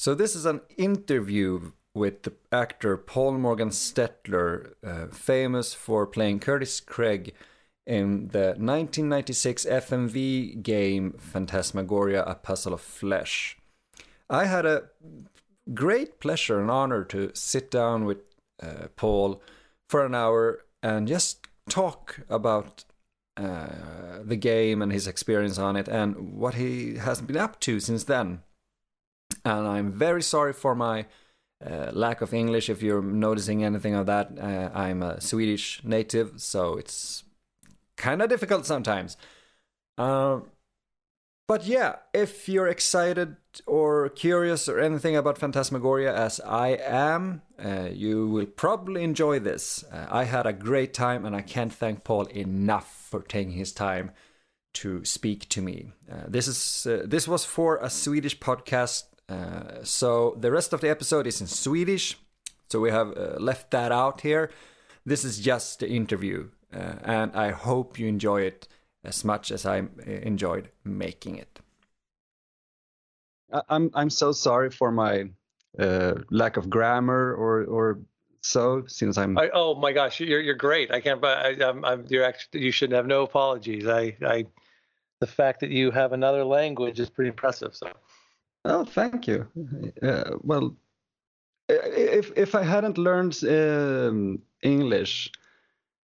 So this is an interview with the actor Paul Morgan Stetler, uh, famous for playing Curtis Craig in the 1996 FMV game Phantasmagoria: A Puzzle of Flesh. I had a great pleasure and honor to sit down with uh, Paul for an hour and just talk about uh, the game and his experience on it and what he has been up to since then. And I'm very sorry for my uh, lack of English if you're noticing anything of that. Uh, I'm a Swedish native, so it's kind of difficult sometimes. Uh, but yeah, if you're excited or curious or anything about Phantasmagoria as I am, uh, you will probably enjoy this. Uh, I had a great time and I can't thank Paul enough for taking his time to speak to me. Uh, this is this was for a Swedish podcast, uh, so the rest of the episode is in Swedish. So we have uh, left that out here. This is just the interview, and I hope you enjoy it as much as I enjoyed making it. I'm I'm so sorry for my uh, lack of grammar or or so since I'm. I, oh my gosh, you're you're great. I can't. But I, I'm, I'm you're actually you should have no apologies. I I the fact that you have another language is pretty impressive. So. Oh, thank you. Uh, well, if if I hadn't learned um, English,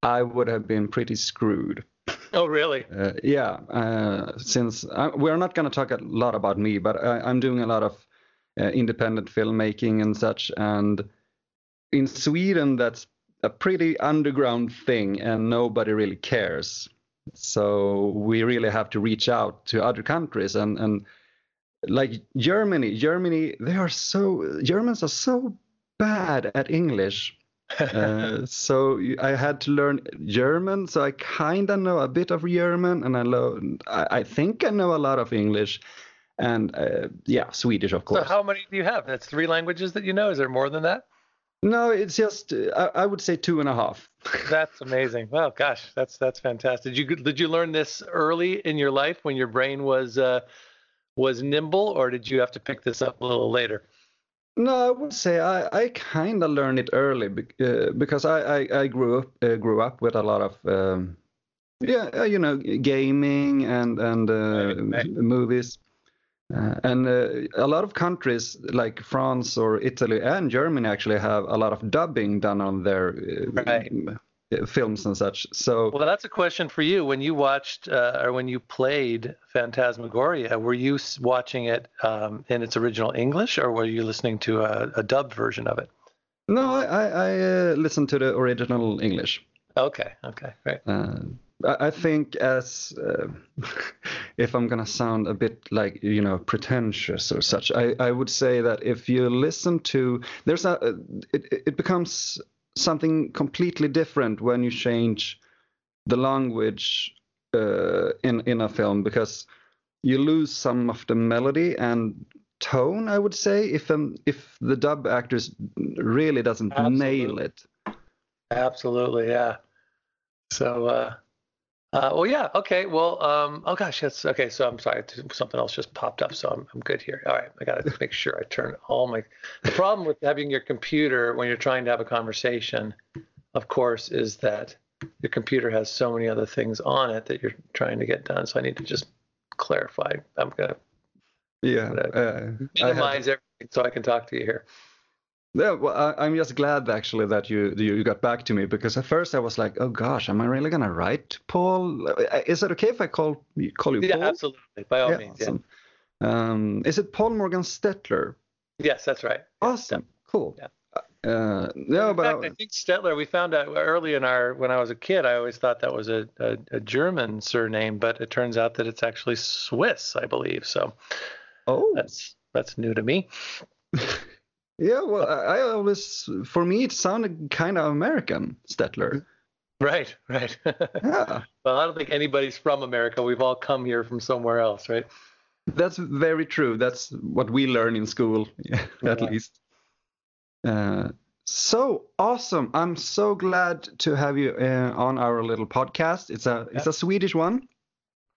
I would have been pretty screwed. Oh, really? Uh, yeah. Uh, since I, we're not going to talk a lot about me, but I, am doing a lot of uh, independent filmmaking and such. And in Sweden, that's a pretty underground thing, and nobody really cares. So we really have to reach out to other countries and and like Germany. Germany, they are so Germans are so bad at English uh, so I had to learn German. So I kind of know a bit of German, and I, lo- I, I think I know a lot of English, and uh, yeah, Swedish, of course. So how many do you have? That's three languages that you know. Is there more than that? No, it's just I, I would say two and a half. that's amazing. Well, gosh, that's that's fantastic. Did you did you learn this early in your life when your brain was uh, was nimble, or did you have to pick this up a little later? No, I would say I, I kind of learned it early uh, because I, I, I, grew up uh, grew up with a lot of um, yeah uh, you know gaming and and uh, right. movies uh, and uh, a lot of countries like France or Italy and Germany actually have a lot of dubbing done on their right films and such. So well, that's a question for you. When you watched uh, or when you played Phantasmagoria, were you watching it um, in its original English, or were you listening to a, a dubbed version of it? No, I, I, I uh, listened to the original English. Okay, okay, great. Uh, I think as uh, if I'm gonna sound a bit like you know pretentious or such, I, I would say that if you listen to there's a it, it becomes something completely different when you change the language uh, in in a film because you lose some of the melody and tone. I would say if um, if the dub actors really doesn't Absolutely. nail it. Absolutely, yeah. So uh, uh, well, yeah. Okay. Well, um, oh gosh, that's okay. So I'm sorry, something else just popped up, so I'm I'm good here. All right, I got to make sure I turn all my. The problem with having your computer when you're trying to have a conversation, of course, is that your computer has so many other things on it that you're trying to get done. So I need to just clarify. I'm gonna. Yeah. Uh, minimize everything so I can talk to you here. Yeah, well, I, am just glad actually that you you got back to me because at first I was like, oh gosh, am I really gonna write Paul? Is it okay if I call call you yeah, Paul? Yeah, absolutely, by all yeah, means. Awesome. Yeah. Um, is it Paul Morgan Stetler? Yes, that's right. Awesome, cool. Yeah. Uh, no, in but fact, I, I, think Stetler. We found out early in our when I was a kid. I always thought that was a, a, a German surname, but it turns out that it's actually Swiss, I believe. So, oh, that's that's new to me. Yeah, well, I always, for me, it sounded kind of American, Stetler. Right, right. yeah. Well, I don't think anybody's from America. We've all come here from somewhere else, right? That's very true. That's what we learn in school, at yeah. least. Uh, so awesome! I'm so glad to have you uh, on our little podcast. It's a yeah. it's a Swedish one.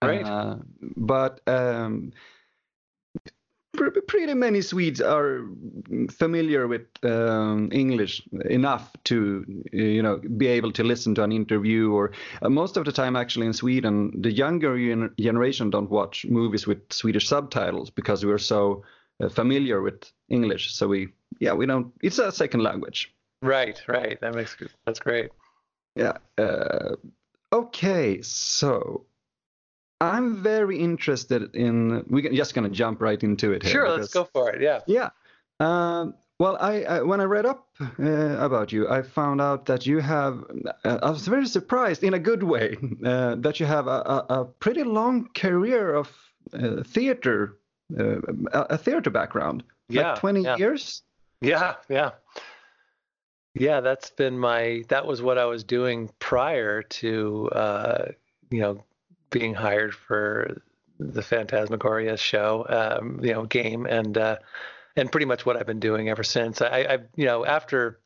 Great. Uh, but um, pretty many Swedes are familiar with um, English enough to, you know, be able to listen to an interview. Or uh, most of the time, actually, in Sweden, the younger generation don't watch movies with Swedish subtitles because we're so uh, familiar with English. So we, yeah, we don't. It's a second language. Right, right. That makes that's great. Yeah. Uh, okay, so I'm very interested in. We're just gonna jump right into it. Here sure, because, let's go for it. Yeah. Yeah. Um, well, I, I, when I read up uh, about you, I found out that you have. Uh, I was very surprised in a good way uh, that you have a, a, a, pretty long career of uh, theater, uh, a theater background. Yeah. Like 20 yeah. years. Yeah, yeah. Yeah, that's been my. That was what I was doing prior to, uh, you know, being hired for the Phantasmagoria show, um, you know, game, and uh, and pretty much what I've been doing ever since. I, I you know, after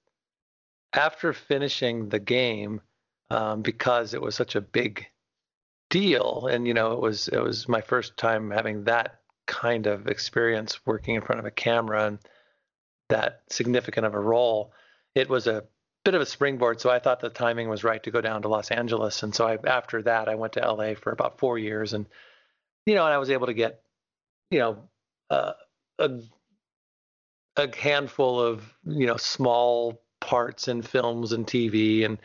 after finishing the game, um, because it was such a big deal, and you know, it was it was my first time having that kind of experience working in front of a camera and that significant of a role. It was a bit of a springboard. So I thought the timing was right to go down to Los Angeles. And so I, after that, I went to LA for about four years, and you know, and I was able to get, you know, uh, a a handful of you know small parts in films and TV and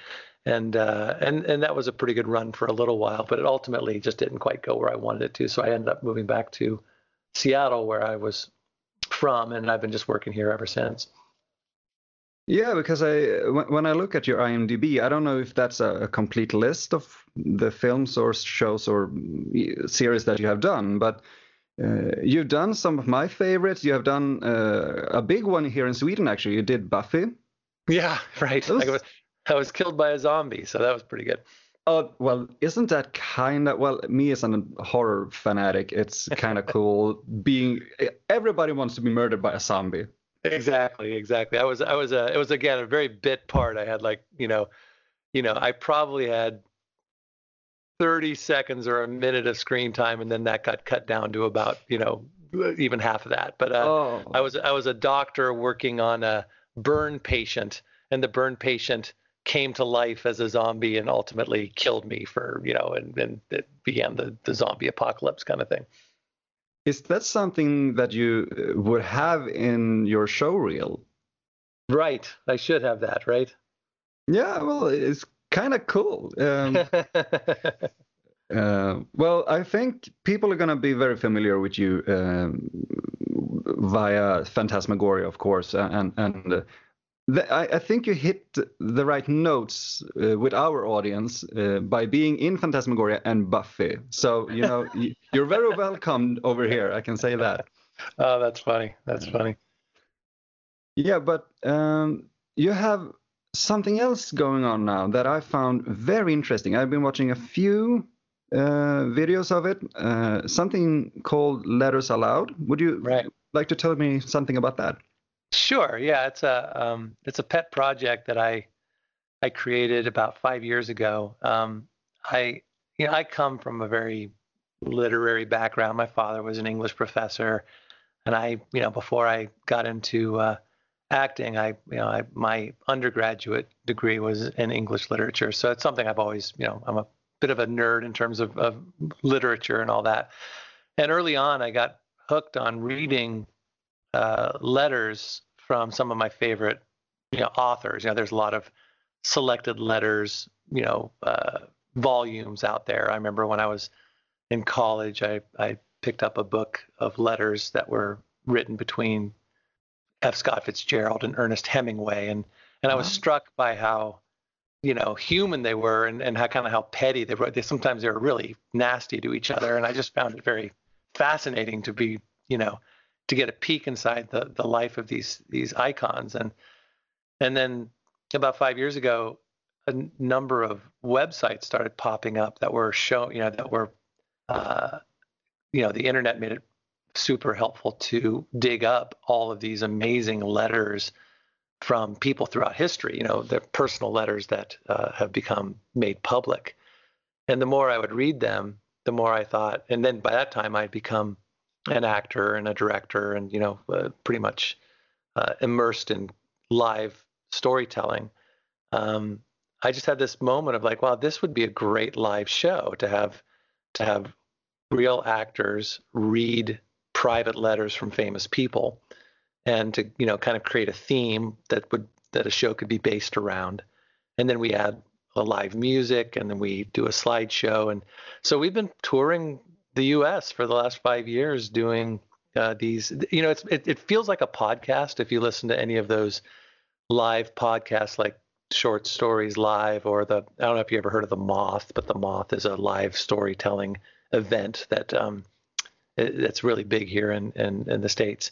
and uh, and and that was a pretty good run for a little while, but it ultimately just didn't quite go where I wanted it to. So I ended up moving back to Seattle, where I was from, and I've been just working here ever since. Yeah, because I when I look at your IMDb, I don't know if that's a, complete list of the films or shows or series that you have done, but uh, you've done some of my favorites. You have done uh, a big one here in Sweden, actually. You did Buffy. Yeah, right. Was... I, was, I was killed by a zombie, so that was pretty good. Oh well, isn't that kind of well? Me as a horror fanatic, it's kind of cool being. Everybody wants to be murdered by a zombie. Exactly, exactly. I was, I was, a, it was again a very bit part. I had like, you know, you know, I probably had 30 seconds or a minute of screen time, and then that got cut down to about, you know, even half of that. But uh, oh. I was, I was a doctor working on a burn patient, and the burn patient came to life as a zombie and ultimately killed me for, you know, and, and it began the, the zombie apocalypse kind of thing. Is that something that you uh, would have in your show reel? Right. I should have that, right? Yeah, well, it's kind of cool. Um, uh, well, I think people are going to be very familiar with you um, via Phantasmagoria, of course, and and uh, I, I, think you hit the right notes uh, with our audience uh, by being in Phantasmagoria and Buffy. So you know you're very welcome over here. I can say that. Oh, that's funny. That's funny. Yeah, but um, you have something else going on now that I found very interesting. I've been watching a few uh, videos of it. Uh, something called Letters Aloud. Would you right. like to tell me something about that? Sure. Yeah, it's a um, it's a pet project that I I created about five years ago. Um, I you know I come from a very literary background. My father was an English professor, and I you know before I got into uh, acting, I you know I, my undergraduate degree was in English literature. So it's something I've always you know I'm a bit of a nerd in terms of, of literature and all that. And early on, I got hooked on reading uh, letters from some of my favorite you know authors. You know, there's a lot of selected letters, you know, uh, volumes out there. I remember when I was in college, I I picked up a book of letters that were written between F. Scott Fitzgerald and Ernest Hemingway, and and I was struck by how you know human they were and, and how kind of how petty they were. They sometimes they were really nasty to each other, and I just found it very fascinating to be you know to get a peek inside the the life of these these icons. And and then about five years ago a number of websites started popping up that were show you know that were uh, you know the internet made it super helpful to dig up all of these amazing letters from people throughout history you know the personal letters that uh, have become made public. And the more i would read them the more i thought and then by that time i'd become an actor and a director, and you know, uh, pretty much uh, immersed in live storytelling. Um, I just had this moment of like, wow, this would be a great live show to have to have real actors read private letters from famous people and to you know kind of create a theme that would that a show could be based around and then we add a live music and then we do a slideshow and so we've been touring the us for the last five years doing uh, these you know it's it, it feels like a podcast if you listen to any of those live podcasts like short stories live or the i don't know if you ever heard of the moth but the moth is a live storytelling event that um, that's really big here in in, in the states.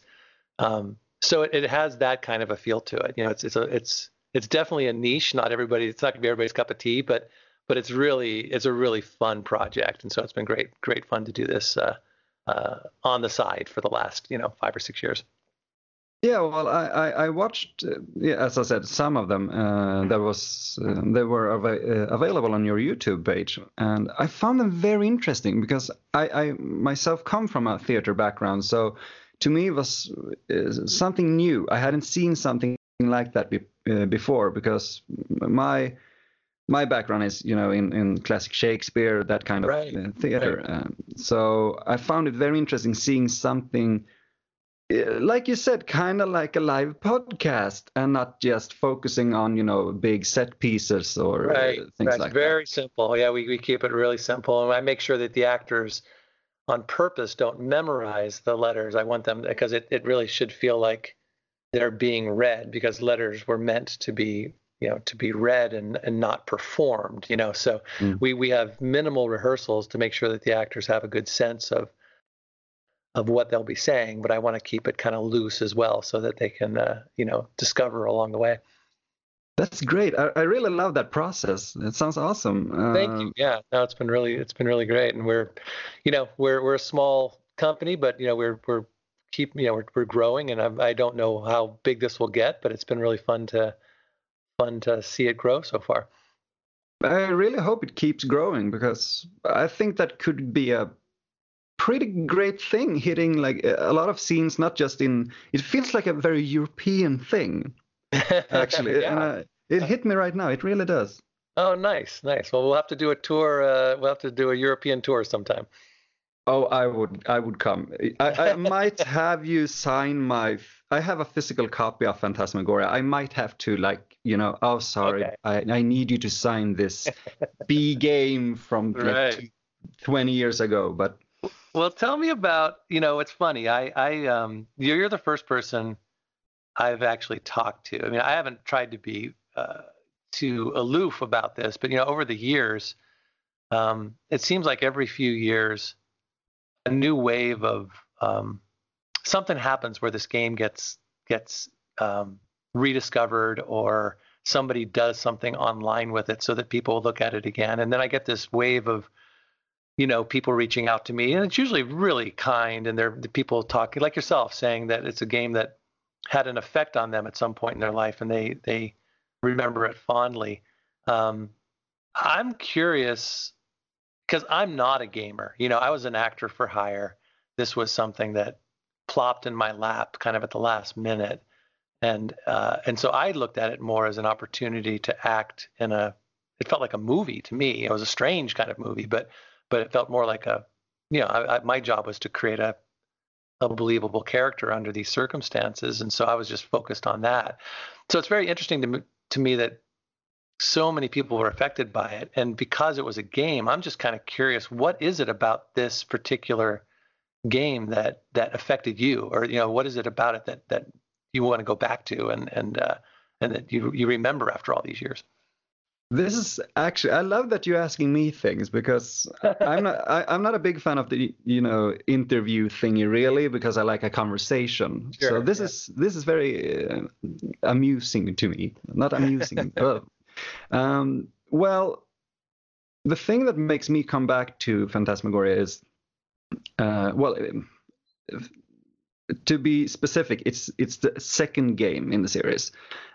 Um, so it, it, has that kind of a feel to it. You know, it's it's a it's it's definitely a niche. Not everybody. It's not gonna be everybody's cup of tea, but but it's really it's a really fun project, and so it's been great great fun to do this uh, uh, on the side for the last you know five or six years. Yeah, well, I, I, I watched, uh, yeah, as I said, some of them uh, that was uh, they were av- uh, available on your YouTube page, and I found them very interesting because I, I myself come from a theater background, so to me it was uh, something new. I hadn't seen something like that be- uh, before because my my background is you know in, in classic Shakespeare, that kind of right. theater. Right. Um, so I found it very interesting seeing something like you said, kind of like a live podcast and not just focusing on, you know, big set pieces or uh, right. uh, things right. like Very that. Very simple. Yeah, we, we keep it really simple. And I make sure that the actors on purpose don't memorize the letters. I want them because it, it really should feel like they're being read because letters were meant to be you know to be read and, and not performed you know so mm. we we have minimal rehearsals to make sure that the actors have a good sense of of what they'll be saying, but I want to keep it kind of loose as well so that they can, uh, you know, discover along the way. That's great. I, I, really love that process. It sounds awesome. Uh, Thank you. Yeah, no, it's been really, it's been really great. And we're, you know, we're we're a small company, but you know, we're we're keep, you know, we're we're growing, and I, I don't know how big this will get, but it's been really fun to fun to see it grow so far. I really hope it keeps growing because I think that could be a pretty great thing hitting like a lot of scenes not just in it feels like a very european thing actually yeah. and it hit me right now it really does oh nice nice well we'll have to do a tour uh, we'll have to do a european tour sometime oh i would i would come i, I might have you sign my i have a physical copy of phantasmagoria i might have to like you know oh sorry okay. I, I need you to sign this b game from like right. 20 years ago but well, tell me about, you know, it's funny. I, I, um, you're the first person I've actually talked to. I mean, I haven't tried to be uh, too aloof about this, but you know, over the years, um, it seems like every few years, a new wave of um, something happens where this game gets gets um, rediscovered or somebody does something online with it so that people look at it again, and then I get this wave of you know, people reaching out to me, and it's usually really kind, and they're the people talking like yourself, saying that it's a game that had an effect on them at some point in their life, and they they remember it fondly. Um, I'm curious because I'm not a gamer. You know, I was an actor for hire. This was something that plopped in my lap kind of at the last minute, and uh, and so I looked at it more as an opportunity to act in a. It felt like a movie to me. It was a strange kind of movie, but but it felt more like a, you know, I, I, my job was to create a, a believable character under these circumstances, and so I was just focused on that. So it's very interesting to to me that so many people were affected by it, and because it was a game, I'm just kind of curious, what is it about this particular game that that affected you, or you know, what is it about it that that you want to go back to and and uh, and that you you remember after all these years? This is actually I love that you're asking me things because I'm not I, am not a big fan of the you know interview thingy really because I like a conversation. Sure, so this yeah. is this is very uh, amusing to me. Not amusing. but, um, well, the thing that makes me come back to Phantasmagoria is uh, well. To be specific, it's it's the second game in the series,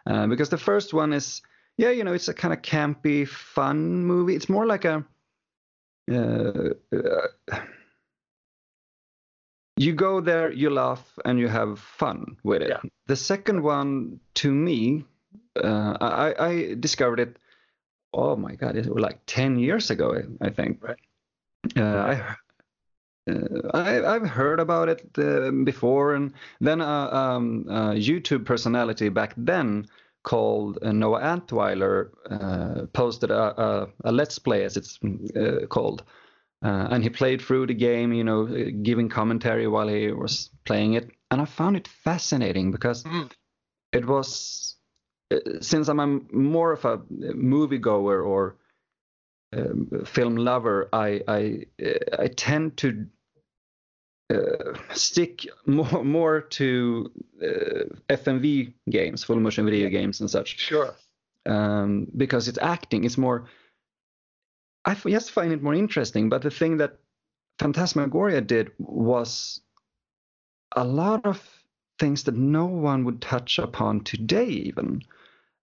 uh, because the first one is yeah, you know, it's a kind of campy, fun movie. It's more like a uh, uh, you go there, you laugh, and you have fun with it. Yeah. The second one, to me, uh, I, I discovered it. Oh my god, it was like ten years ago, I think. Right. Uh, I, uh, I I've heard about it uh, before, and then a um, YouTube personality back then called uh, Noah Antwiler uh, posted a, a, a let's play, as it's uh, called, uh, and he played through the game, you know, uh, giving commentary while he was playing it, and I found it fascinating because Mhm. it was uh, since I'm a, more of a moviegoer or um, film lover, I I uh, I tend to uh, stick more more to uh, FMV games, full motion video games, and such Sure. um, because it's acting. It's more. I f- just find it more interesting. But the thing that Phantasmagoria did was a lot of things that no one would touch upon today, even.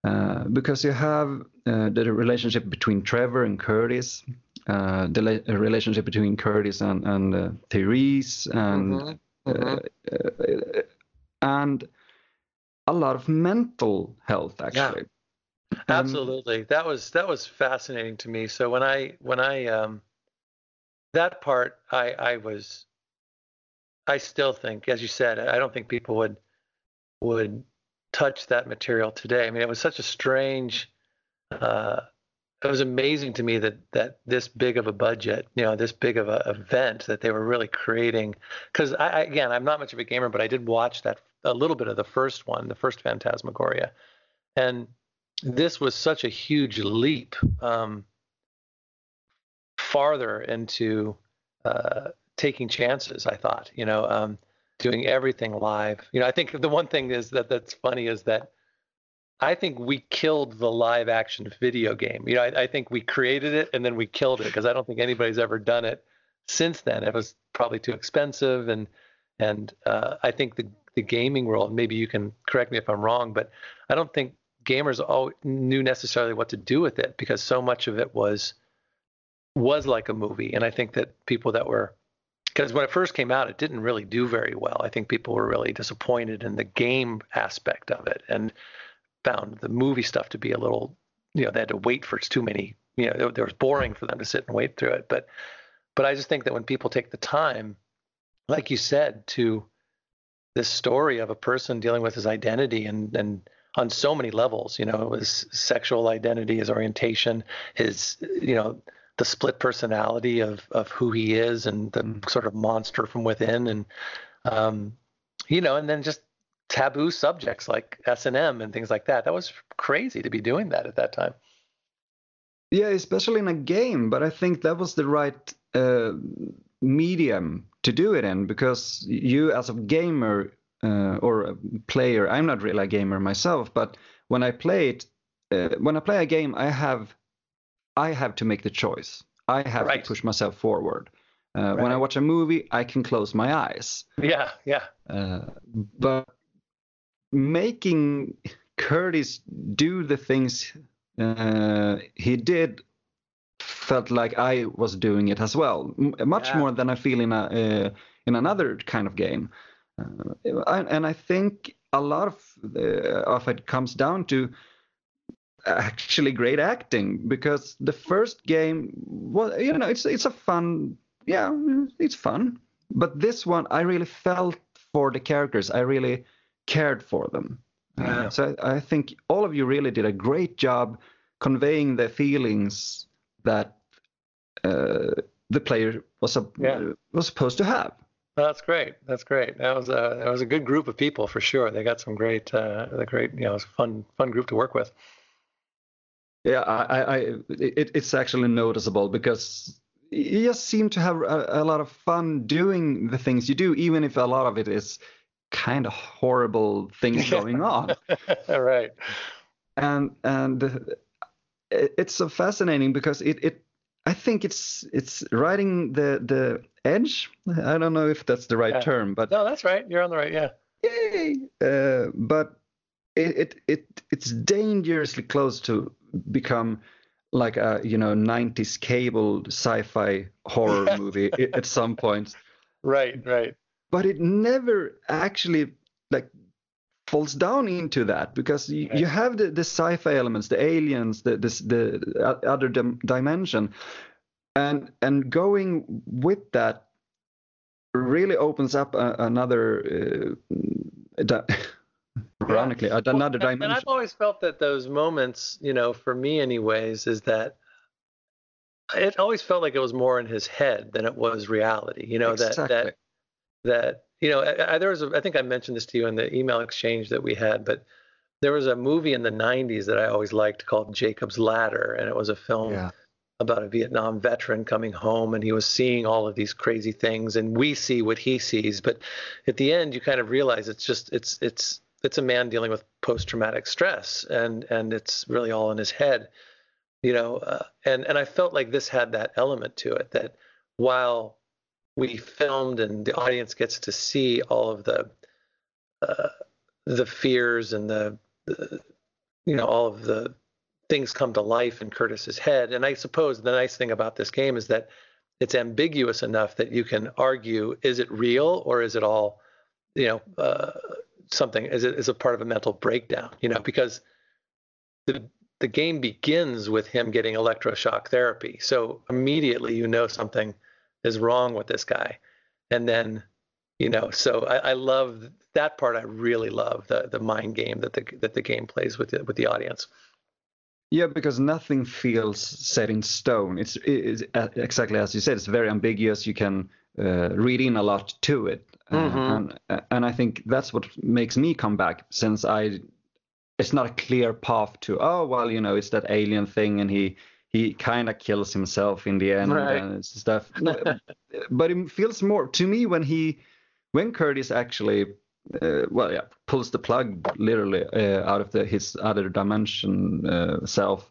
Uh, because you have uh, the relationship between Trevor and Curtis, uh, the la- relationship between Curtis and, and uh, Therese, and Mhm. Mhm. uh, and a lot of mental health actually. Um, Absolutely. That was that was fascinating to me. So when I when I um that part I I was I still think, as you said, I don't think people would would touch that material today. I mean, it was such a strange uh it was amazing to me that that this big of a budget, you know, this big of a event that they were really creating. Because I, I again, I'm not much of a gamer, but I did watch that a little bit of the first one, the first Phantasmagoria, and this was such a huge leap um, farther into uh, taking chances. I thought, you know, um, doing everything live. You know, I think the one thing is that that's funny is that I think we killed the live action video game. You know, I, I think we created it and then we killed it because I don't think anybody's ever done it since then. It was probably too expensive and and uh, I think the the gaming world. Maybe you can correct me if I'm wrong, but I don't think gamers all knew necessarily what to do with it because so much of it was was like a movie. And I think that people that were because when it first came out, it didn't really do very well. I think people were really disappointed in the game aspect of it and found the movie stuff to be a little, you know, they had to wait for it's too many, you know, it, it was boring for them to sit and wait through it. But, but I just think that when people take the time, like you said, to this story of a person dealing with his identity and and on so many levels, you know, it was sexual identity, his orientation, his, you know, the split personality of of who he is and the sort of monster from within and um you know and then just taboo subjects like S&M and things like that that was crazy to be doing that at that time Yeah, especially in a game, but I think that was the right uh, medium to do it in because you, as a gamer uh, or a player, I'm not really a gamer myself, but when I play it, uh, when I play a game, I have, I have to make the choice. I have Right. to push myself forward. Uh, When I watch a movie, I can close my eyes. yeah yeah Uh, but making Curtis do the things uh, he did felt like I was doing it as well, M- much Yeah. more than I feel in a uh, in another kind of game. Uh, and, I think a lot of of it comes down to actually great acting because the first game was you know it's it's a fun yeah it's fun but this one I really felt for the characters I really cared for them Yeah. uh, so I, I think all of you really did a great job conveying the feelings that uh, the player was a, Yeah. was supposed to have That's great. That's great. That was a that was a good group of people for sure. They got some great, uh, the great, you know, it was a fun fun group to work with. Yeah, I, I, I it, it's actually noticeable because you just seem to have a, a lot of fun doing the things you do, even if a lot of it is kind of horrible things going on. All right. And and it's so fascinating because it, it I think it's it's riding the the edge. I don't know if that's the right Yeah. term, but No, that's right. You're on the right. Yeah. yay! Uh, but it, it it it's dangerously close to become like a you know 90s cable sci-fi horror movie at some point. Right. Right. But it never actually like falls down into that because you, you have the, the sci-fi elements the aliens the this the other dim- dimension and and going with that really opens up a, another uh, di- ironically Yeah. another Well, dimension And I've always felt that those moments, you know, for me anyways, is that it always felt like it was more in his head than it was reality. You know, Exactly. that that that you know, I, I, there was a, I think I mentioned this to you in the email exchange that we had, but there was a movie in the 90s that I always liked called Jacob's Ladder, and it was a film yeah. about a Vietnam veteran coming home and he was seeing all of these crazy things and we see what he sees but at the end you kind of realize it's just it's it's it's a man dealing with post traumatic stress and and it's really all in his head you know uh, and and I felt like this had that element to it that while we filmed and the audience gets to see all of the uh, the fears and the, the you know all of the things come to life in Curtis's head. And I suppose the nice thing about this game is that it's ambiguous enough that you can argue: is it real or is it all, you know, uh, something? Is it is a part of a mental breakdown? You know, because the the game begins with him getting electroshock therapy, so immediately you know something is wrong with this guy, and then. You know, so I, I love that part. I really love the the mind game that the that the game plays with the, with the audience. Yeah, because nothing feels set in stone. It's, it's uh, exactly as you said. It's very ambiguous. You can uh, read in a lot to it, uh, Mhm. and and I think that's what makes me come back. Since I, it's not a clear path to. Oh well, you know, it's that alien thing, and he he kind of kills himself in the end Right. and stuff. No, but it feels more to me when he, when Curtis actually uh, well, yeah, pulls the plug literally uh, out of the, his other dimension uh, self.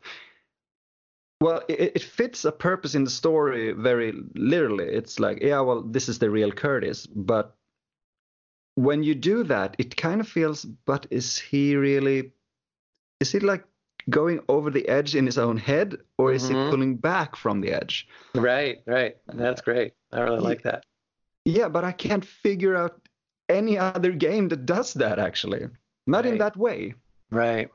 Well, it, it fits a purpose in the story very literally. It's like, yeah, well, this is the real Curtis. But when you do that, it kind of feels, but is he really? Is he like going over the edge in his own head, or is he Mhm. pulling back from the edge? Right, right. That's great. I really like that. Yeah, but I can't figure out any other game that does that actually. Not in that way. Right.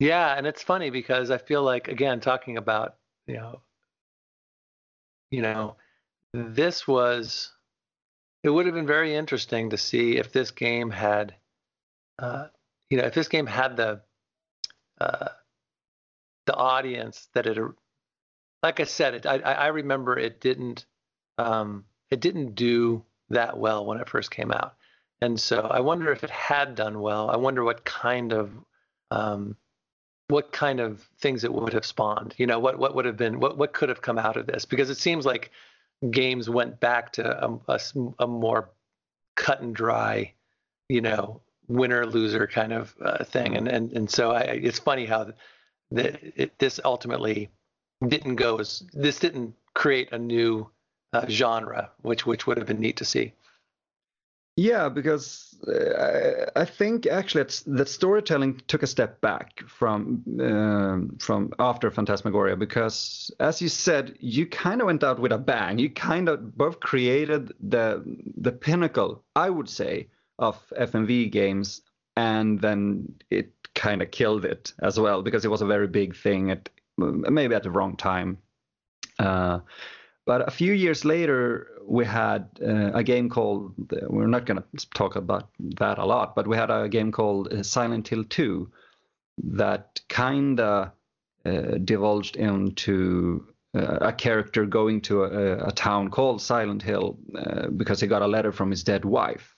Yeah, and it's funny because I feel like again talking about, you know, you know, this was it would have been very interesting to see if this game had uh you know, if this game had the uh the audience that it like I said, it I I remember it didn't um it didn't do that well when it first came out. And so I wonder if it had done well. I wonder what kind of um, what kind of things it would have spawned. You know, what what would have been what what could have come out of this? Because it seems like games went back to a more cut and dry, you know, winner loser kind of uh, thing. And and and so I, it's funny how the, it, this ultimately didn't go as this didn't create a new uh, genre, which which would have been neat to see. Yeah, because uh, I I think actually that storytelling took a step back from um, from after Phantasmagoria because, as you said, you kind of went out with a bang. You kind of both created the the pinnacle, I would say, of FMV games, and then it kind of killed it as well because it was a very big thing at maybe at the wrong time. Uh, but a few years later, we had uh, a game called, we're not going to talk about that a lot, but we had a game called uh, Silent Hill 2 that kind of uh, divulged into uh, a character going to a, a town called Silent Hill uh, because he got a letter from his dead wife.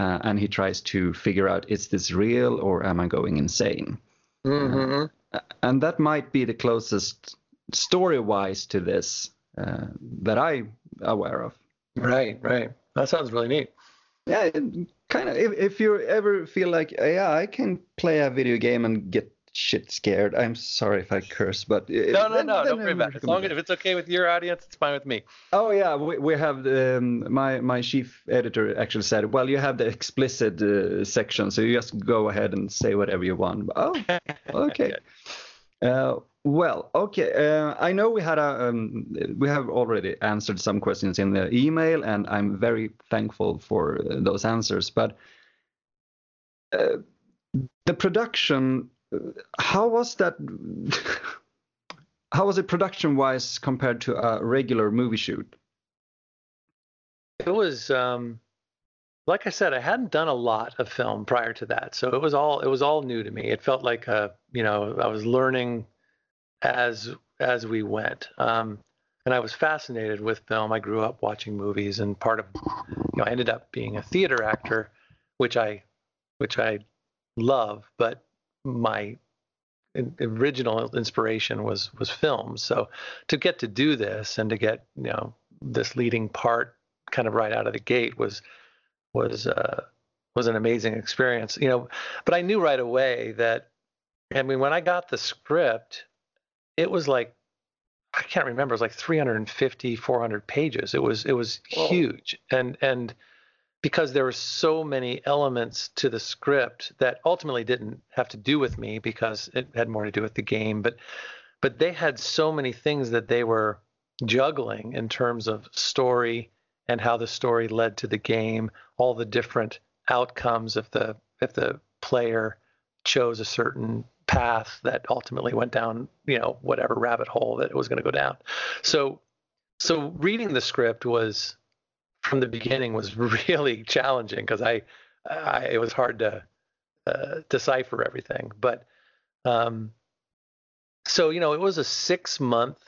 Uh, and he tries to figure out is this real or am I going insane? Mm-hmm. and that might be the closest story-wise to this uh, that I'm aware of. Right, right. That sounds really neat. Yeah, kind of. If, if you ever feel like, yeah, I can play a video game and get shit scared. I'm sorry if I curse, but No, no, no. Don't worry about it. As long as if it's okay with your audience, it's fine with me. Oh yeah, we, we have um, my my chief editor actually said, well, you have the explicit uh, section, so you just go ahead and say whatever you want. Oh, okay. Uh, Well, okay. Uh, I know we had a um, we have already answered some questions in the email, and I'm very thankful for uh, those answers. But uh, the production, how was that? how was it production-wise compared to a regular movie shoot? It was, um, like I said, I hadn't done a lot of film prior to that, so it was all it was all new to me. It felt like a, you know, I was learning as as we went. Um, and I was fascinated with film. I grew up watching movies, and part of, you know, I ended up being a theater actor, which I, which I love. But my original inspiration was was film. So to get to do this and to get you know this leading part kind of right out of the gate was was uh, was an amazing experience. You know, but I knew right away that. I mean, when I got the script, it was like I can't remember. It was like 350, 400 pages. It was it was Whoa. huge, and and because there were so many elements to the script that ultimately didn't have to do with me because it had more to do with the game, but but they had so many things that they were juggling in terms of story and how the story led to the game, all the different outcomes if the if the player chose a certain path that ultimately went down, you know, whatever rabbit hole that it was going to go down. So, so reading the script was from the beginning was really challenging because I, I, it was hard to uh, decipher everything. But, um, so you know, it was a six month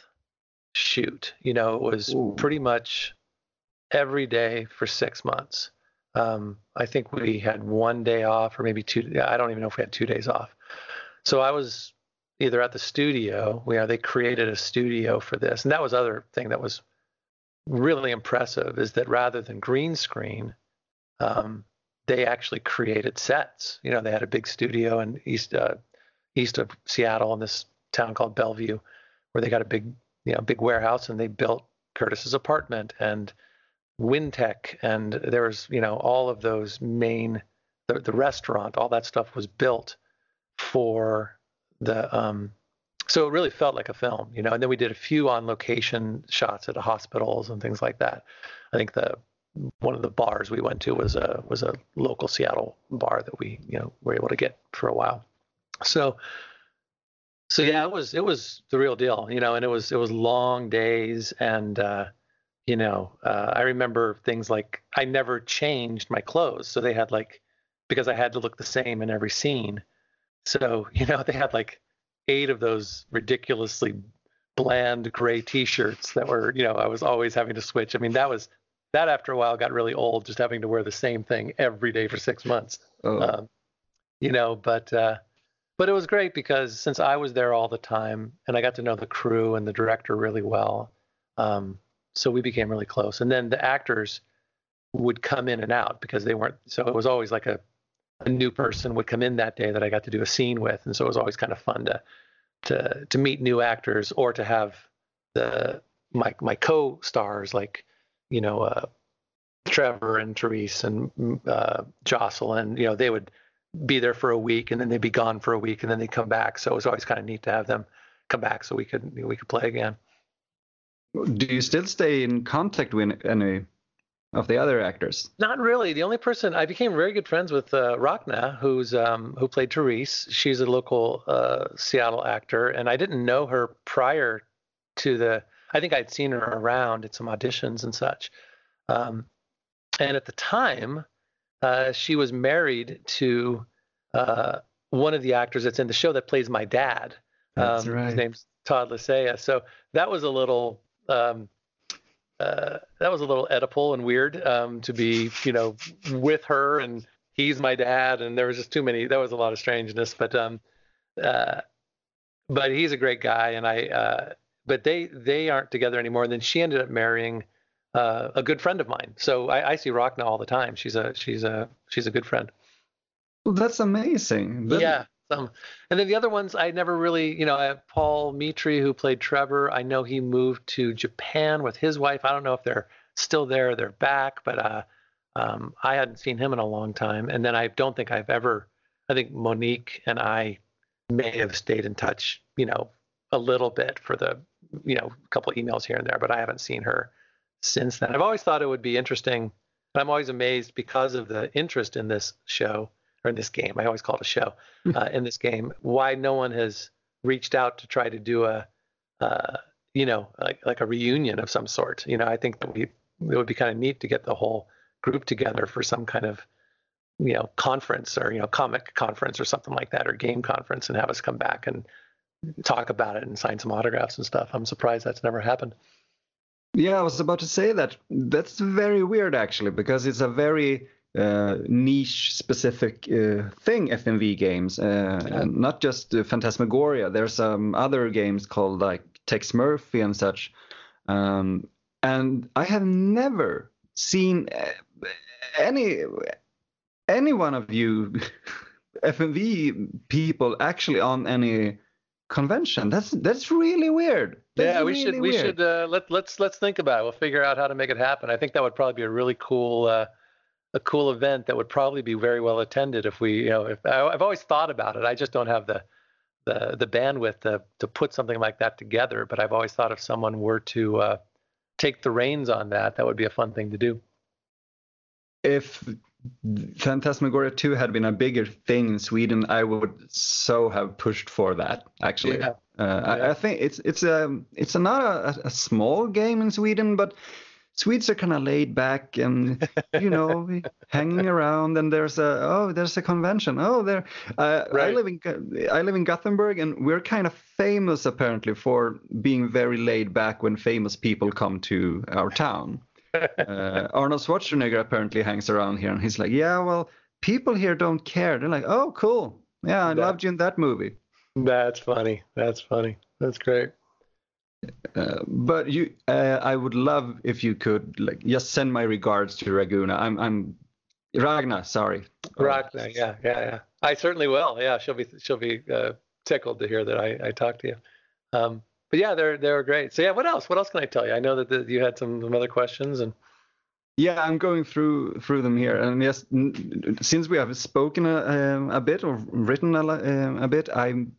shoot. You know, it was Ooh. pretty much every day for six months. Um, I think we had one day off, or maybe two. I don't even know if we had two days off. So I was either at the studio, where they created a studio for this, and that was other thing that was really impressive is that rather than green screen, um, they actually created sets. You know, they had a big studio in east uh, east of Seattle in this town called Bellevue, where they got a big you know big warehouse, and they built Curtis's apartment and WynTech, and there was you know all of those main the, the restaurant, all that stuff was built for the um, so it really felt like a film, you know. And then we did a few on location shots at hospitals and things like that. I think the one of the bars we went to was a was a local Seattle bar that we you know were able to get for a while. So so yeah, it was it was the real deal, you know. And it was it was long days and. uh you know, uh, I remember things like I never changed my clothes, so they had like because I had to look the same in every scene. So, you know, they had like eight of those ridiculously bland gray t-shirts that were, you know, I was always having to switch. I mean, that was that after a while got really old just having to wear the same thing every day for six months. Oh. Um, you know, but uh, but it was great because since I was there all the time and I got to know the crew and the director really well, um, so we became really close. And then the actors would come in and out because they weren't. So it was always like a a new person would come in that day that I got to do a scene with, and so it was always kind of fun to to to meet new actors or to have the my my co-stars like you know uh, Trevor and Therese and uh, Jocelyn. You know they would be there for a week and then they'd be gone for a week and then they'd come back. So it was always kind of neat to have them come back so we could we could play again. Do you still stay in contact with any of the other actors? Not really. The only person I became very good friends with uh, Rachna, who's um, who played Therese. She's a local uh, Seattle actor, and I didn't know her prior to the. I think I'd seen her around at some auditions and such. Um, and at the time, uh, she was married to uh, one of the actors that's in the show that plays my dad. That's um, right. His name's Todd Lisea. So that was a little um, uh, that was a little Oedipal and weird um, to be, you know, with her and he's my dad, and there was just too many. That was a lot of strangeness, but um, uh, but he's a great guy, and I. Uh, but they they aren't together anymore. And then she ended up marrying uh, a good friend of mine. So I, I see Rachna all the time. She's a she's a she's a good friend. Well, that's amazing. Yeah, um, and then the other ones, I never really, you know, I have Paul Mitri who played Trevor. I know he moved to Japan with his wife. I don't know if they're still there, they're back, but uh, um, I hadn't seen him in a long time. And then I don't think I've ever, I think Monique and I may have stayed in touch, you know, a little bit for the you know a couple emails here and there, but I haven't seen her since then. I've always thought it would be interesting. I'm always amazed because of the interest in this show or in this game. I always call it a show hmm. uh, in this game. Why no one has reached out to try to do a, uh, you know, like like a reunion of some sort. You know, I think that we it would be kind of neat to get the whole group together for some kind of you know conference or you know comic conference or something like that or game conference and have us come back and talk about it and sign some autographs and stuff. I'm surprised that's never happened. Yeah, I was about to say that. That's very weird actually because it's a very uh, niche specific uh, thing FMV games uh, yeah. not just Phantasmagoria there's some other games called like Tex Murphy and such um, and I have never seen uh, any any one of you FMV people actually on any convention. That's that's really weird. That's yeah, we really should we weird. should uh, let let's let's think about it. We'll figure out how to make it happen. I think that would probably be a really cool uh, a cool event that would probably be very well attended if we you know if I, have always thought about it. I just don't have the the the bandwidth to to put something like that together. But I've always thought if someone were to uh, take the reins on that, that would be a fun thing to do. If Phantasmagoria 2 had been a bigger thing in Sweden, I would so have pushed for that. Actually, yeah. Uh, yeah. I, I, think it's it's a it's a, not a, a, small game in Sweden, but Swedes are kind of laid back and you know hanging around. And there's a oh there's a convention. Oh there uh, right. I live in I live in Gothenburg, and we're kind of famous apparently for being very laid back when famous people come to our town uh, Arnold Schwarzenegger apparently hangs around here, and he's like, "Yeah, well, people here don't care." They're like, "Oh, cool. Yeah, I that, loved you in that movie." That's funny. That's funny. That's great. Uh, but you, uh, I would love if you could like just send my regards to Raguna. I'm, I'm Ragna. Sorry. Ragna. Yeah, yeah, yeah. I certainly will. Yeah, she'll be, she'll be uh, tickled to hear that I, I talked to you. Um, but yeah, they're they're great. So yeah, what else? What else can I tell you? I know that the, you had some, some other questions and. Yeah, I'm going through through them here, and yes, since we have spoken a, a bit or written a, a bit, I'm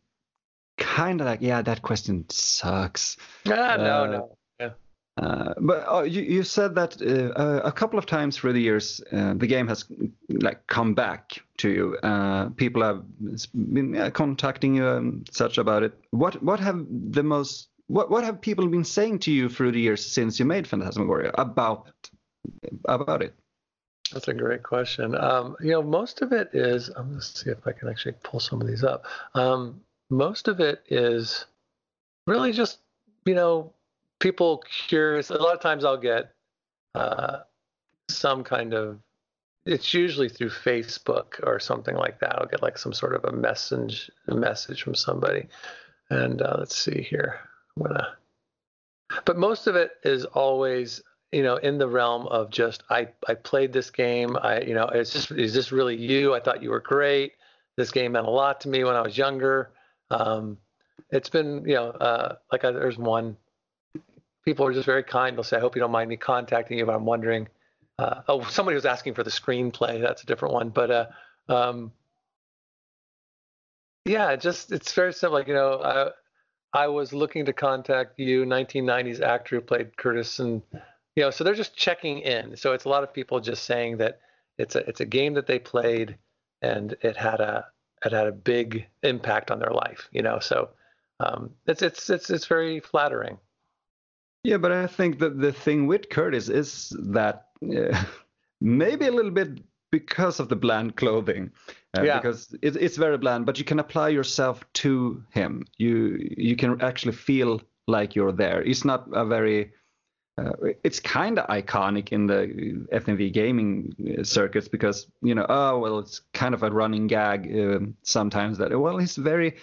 kind of like, yeah, that question sucks. Ah, no, uh, no. Yeah. Uh, but oh, you, you said that uh, a couple of times through the years, uh, the game has like come back to you. Uh, people have been contacting you and such about it. What what have the most what what have people been saying to you through the years since you made Phantasmagoria about about it? That's a great question. Um, you know, most of it is. I'm going to see if I can actually pull some of these up. Um, most of it is really just you know people curious. A lot of times I'll get uh, some kind of. It's usually through Facebook or something like that. I'll get like some sort of a message, a message from somebody, and uh, let's see here. I'm gonna. But most of it is always, you know, in the realm of just I I played this game. I you know, it's just is this really you? I thought you were great. This game meant a lot to me when I was younger. Um, it's been, you know, uh, like I, there's one people are just very kind. They'll say, I hope you don't mind me contacting you, but I'm wondering. Uh, oh, somebody was asking for the screenplay. That's a different one. But uh, um, yeah, just it's very simple. Like, you know, I, I was looking to contact you, 1990s actor who played Curtis, and you know, so they're just checking in. So it's a lot of people just saying that it's a it's a game that they played and it had a it had a big impact on their life. You know, so um, it's it's it's it's very flattering. Yeah, but I think that the thing with Curtis is that uh, maybe a little bit because of the bland clothing. Uh, yeah. Because it, it's very bland, but you can apply yourself to him. You you can actually feel like you're there. It's not a very uh, it's kind of iconic in the FMV gaming uh, circuits because you know oh well it's kind of a running gag uh, sometimes that well he's very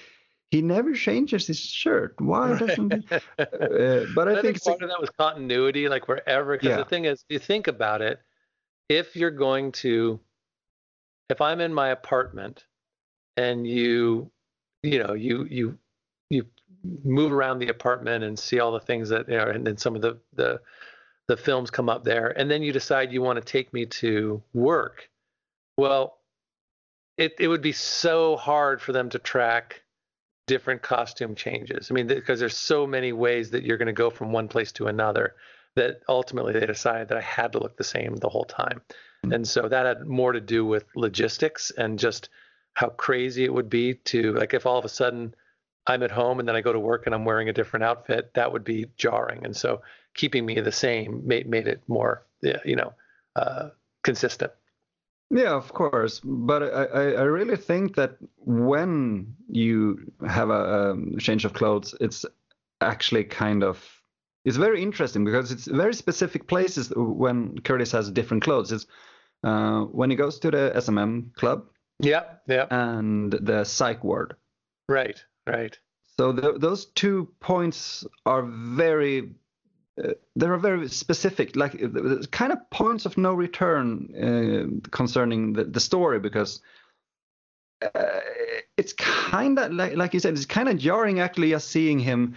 he never changes his shirt. Why doesn't he? Uh, but I, I think, think part of that was continuity, like wherever. Because yeah. the thing is, you think about it, if you're going to, if I'm in my apartment, and you, you know, you you move around the apartment and see all the things that, you know, and then some of the the the films come up there, and then you decide you want to take me to work. Well, it it would be so hard for them to track different costume changes. I mean, because there's so many ways that you're going to go from one place to another that ultimately they decided that I had to look the same the whole time. Mm-hmm. And so that had more to do with logistics and just how crazy it would be to like if all of a sudden I'm at home and then I go to work and I'm wearing a different outfit, that would be jarring. And so keeping me the same made made it more, you know, uh, consistent. Yeah, of course. But I, I really think that when you have a um, change of clothes, it's actually kind of it's very interesting because it's very specific places when Curtis has different clothes. It's uh, when he goes to the S&M club. Yeah, yeah. And the psych ward. Right, right. So the, those two points are very uh, there are very specific, like uh, kind of points of no return uh, concerning the, the story because uh, it's kind of like, like you said, it's kind of jarring actually just seeing him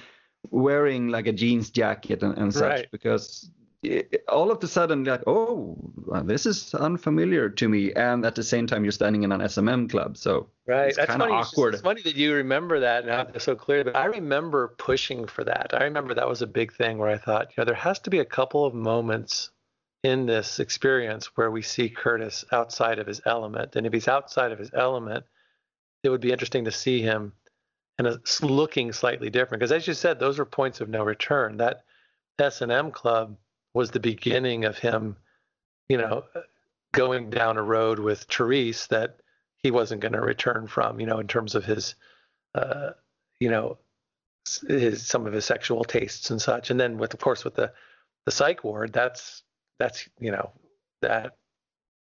wearing like a jeans jacket and, and such right. because it, all of a sudden like oh this is unfamiliar to me. And at the same time you're standing in an s&m club. So right. it's that's funny awkward. it's funny that you remember that now so clear but i remember pushing for that. I remember that was a big thing where i thought you know there has to be a couple of moments in this experience where we see curtis outside of his element. And if he's outside of his element it would be interesting to see him and it's looking slightly different. Because as you said those are points of no return. That s&m club was the beginning of him you know going down a road with Therese that he wasn't going to return from you know in terms of his uh, you know his some of his sexual tastes and such. And then with of course with the the psych ward that's that's you know that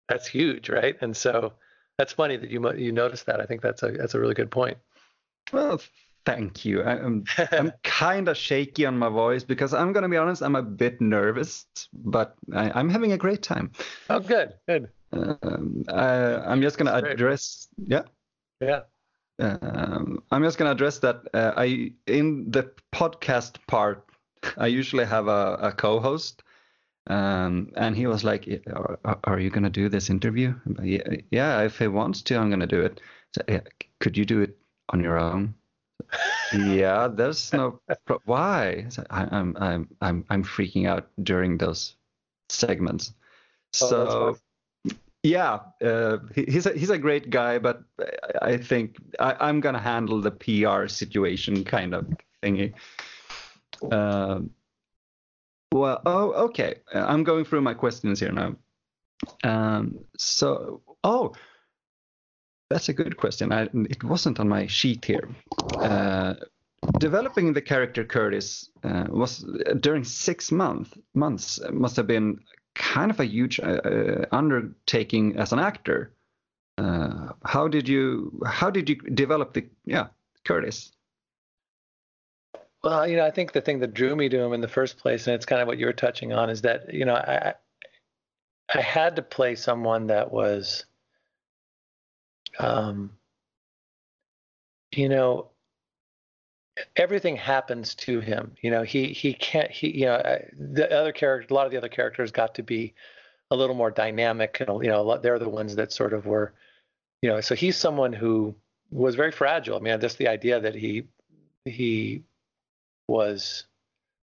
that's huge right? And so that's funny that you you noticed that. I think that's a that's a really good point. Well, thank you. I, am I'm, I'm kind of shaky on my voice because I'm gonna be honest, I'm a bit nervous, but I, am having a great time. Oh, good, good. Um, I, am just gonna address, yeah, yeah. Um, I'm just gonna address that. Uh, I in the podcast part, I usually have a, a co-host, um, and he was like, "Are, are you gonna do this interview?" Yeah, yeah, if he wants to, I'm gonna do it. So, yeah, could you do it on your own? Yeah, there's no pro- why. I, am I'm I'm I'm freaking out during those segments. Oh, so yeah, uh, he's a, he's a great guy, but I think I, am gonna handle the PR situation kind of thingy. Um, well, oh, okay. I'm going through my questions here now. Um, so, oh, that's a good question. I, it wasn't on my sheet here. Uh, developing the character Curtis uh, was uh, during six month, months must have been kind of a huge uh, uh undertaking as an actor. Uh, how did you how did you develop the yeah Curtis? Well, you know, I think the thing that drew me to him in the first place, and it's kind of what you were touching on, is that you know I I had to play someone that was um, you know, everything happens to him. You know, he he can't. He you know the other character, a lot of the other characters got to be a little more dynamic, and you know, they're the ones that sort of were, you know. So he's someone who was very fragile. I mean, just the idea that he he was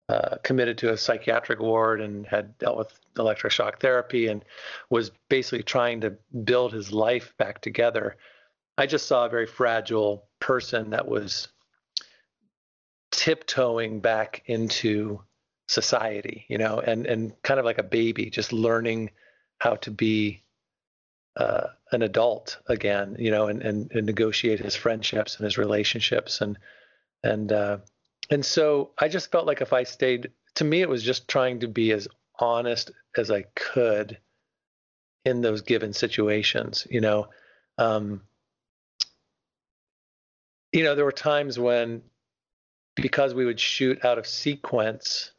uh, committed to a psychiatric ward and had dealt with electric shock therapy and was basically trying to build his life back together. I just saw a very fragile person that was tiptoeing back into society, you know, and and kind of like a baby, just learning how to be uh, an adult again, you know, and, and, and negotiate his friendships and his relationships and and uh, and so I just felt like if I stayed, to me, it was just trying to be as honest as I could in those given situations. You know, um, you know, there were times when, because we would shoot out of sequence.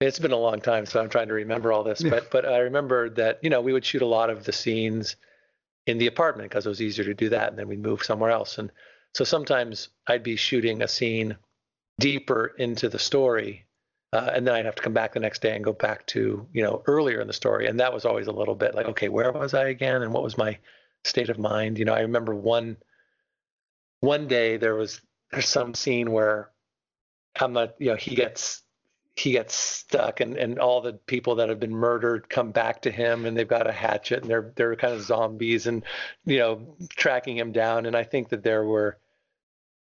It's been a long time, so I'm trying to remember all this. But but I remember that you know we would shoot a lot of the scenes in the apartment because it was easier to do that, and then we'd move somewhere else. And so sometimes I'd be shooting a scene deeper into the story. Uh, and then I'd have to come back the next day and go back to, you know, earlier in the story. And that was always a little bit like, okay, where was I again? And what was my state of mind? You know, I remember one one day there was there's some scene where I'm not, you know, he gets he gets stuck and, and all the people that have been murdered come back to him and they've got a hatchet and they're they're kind of zombies and you know tracking him down and I think that there were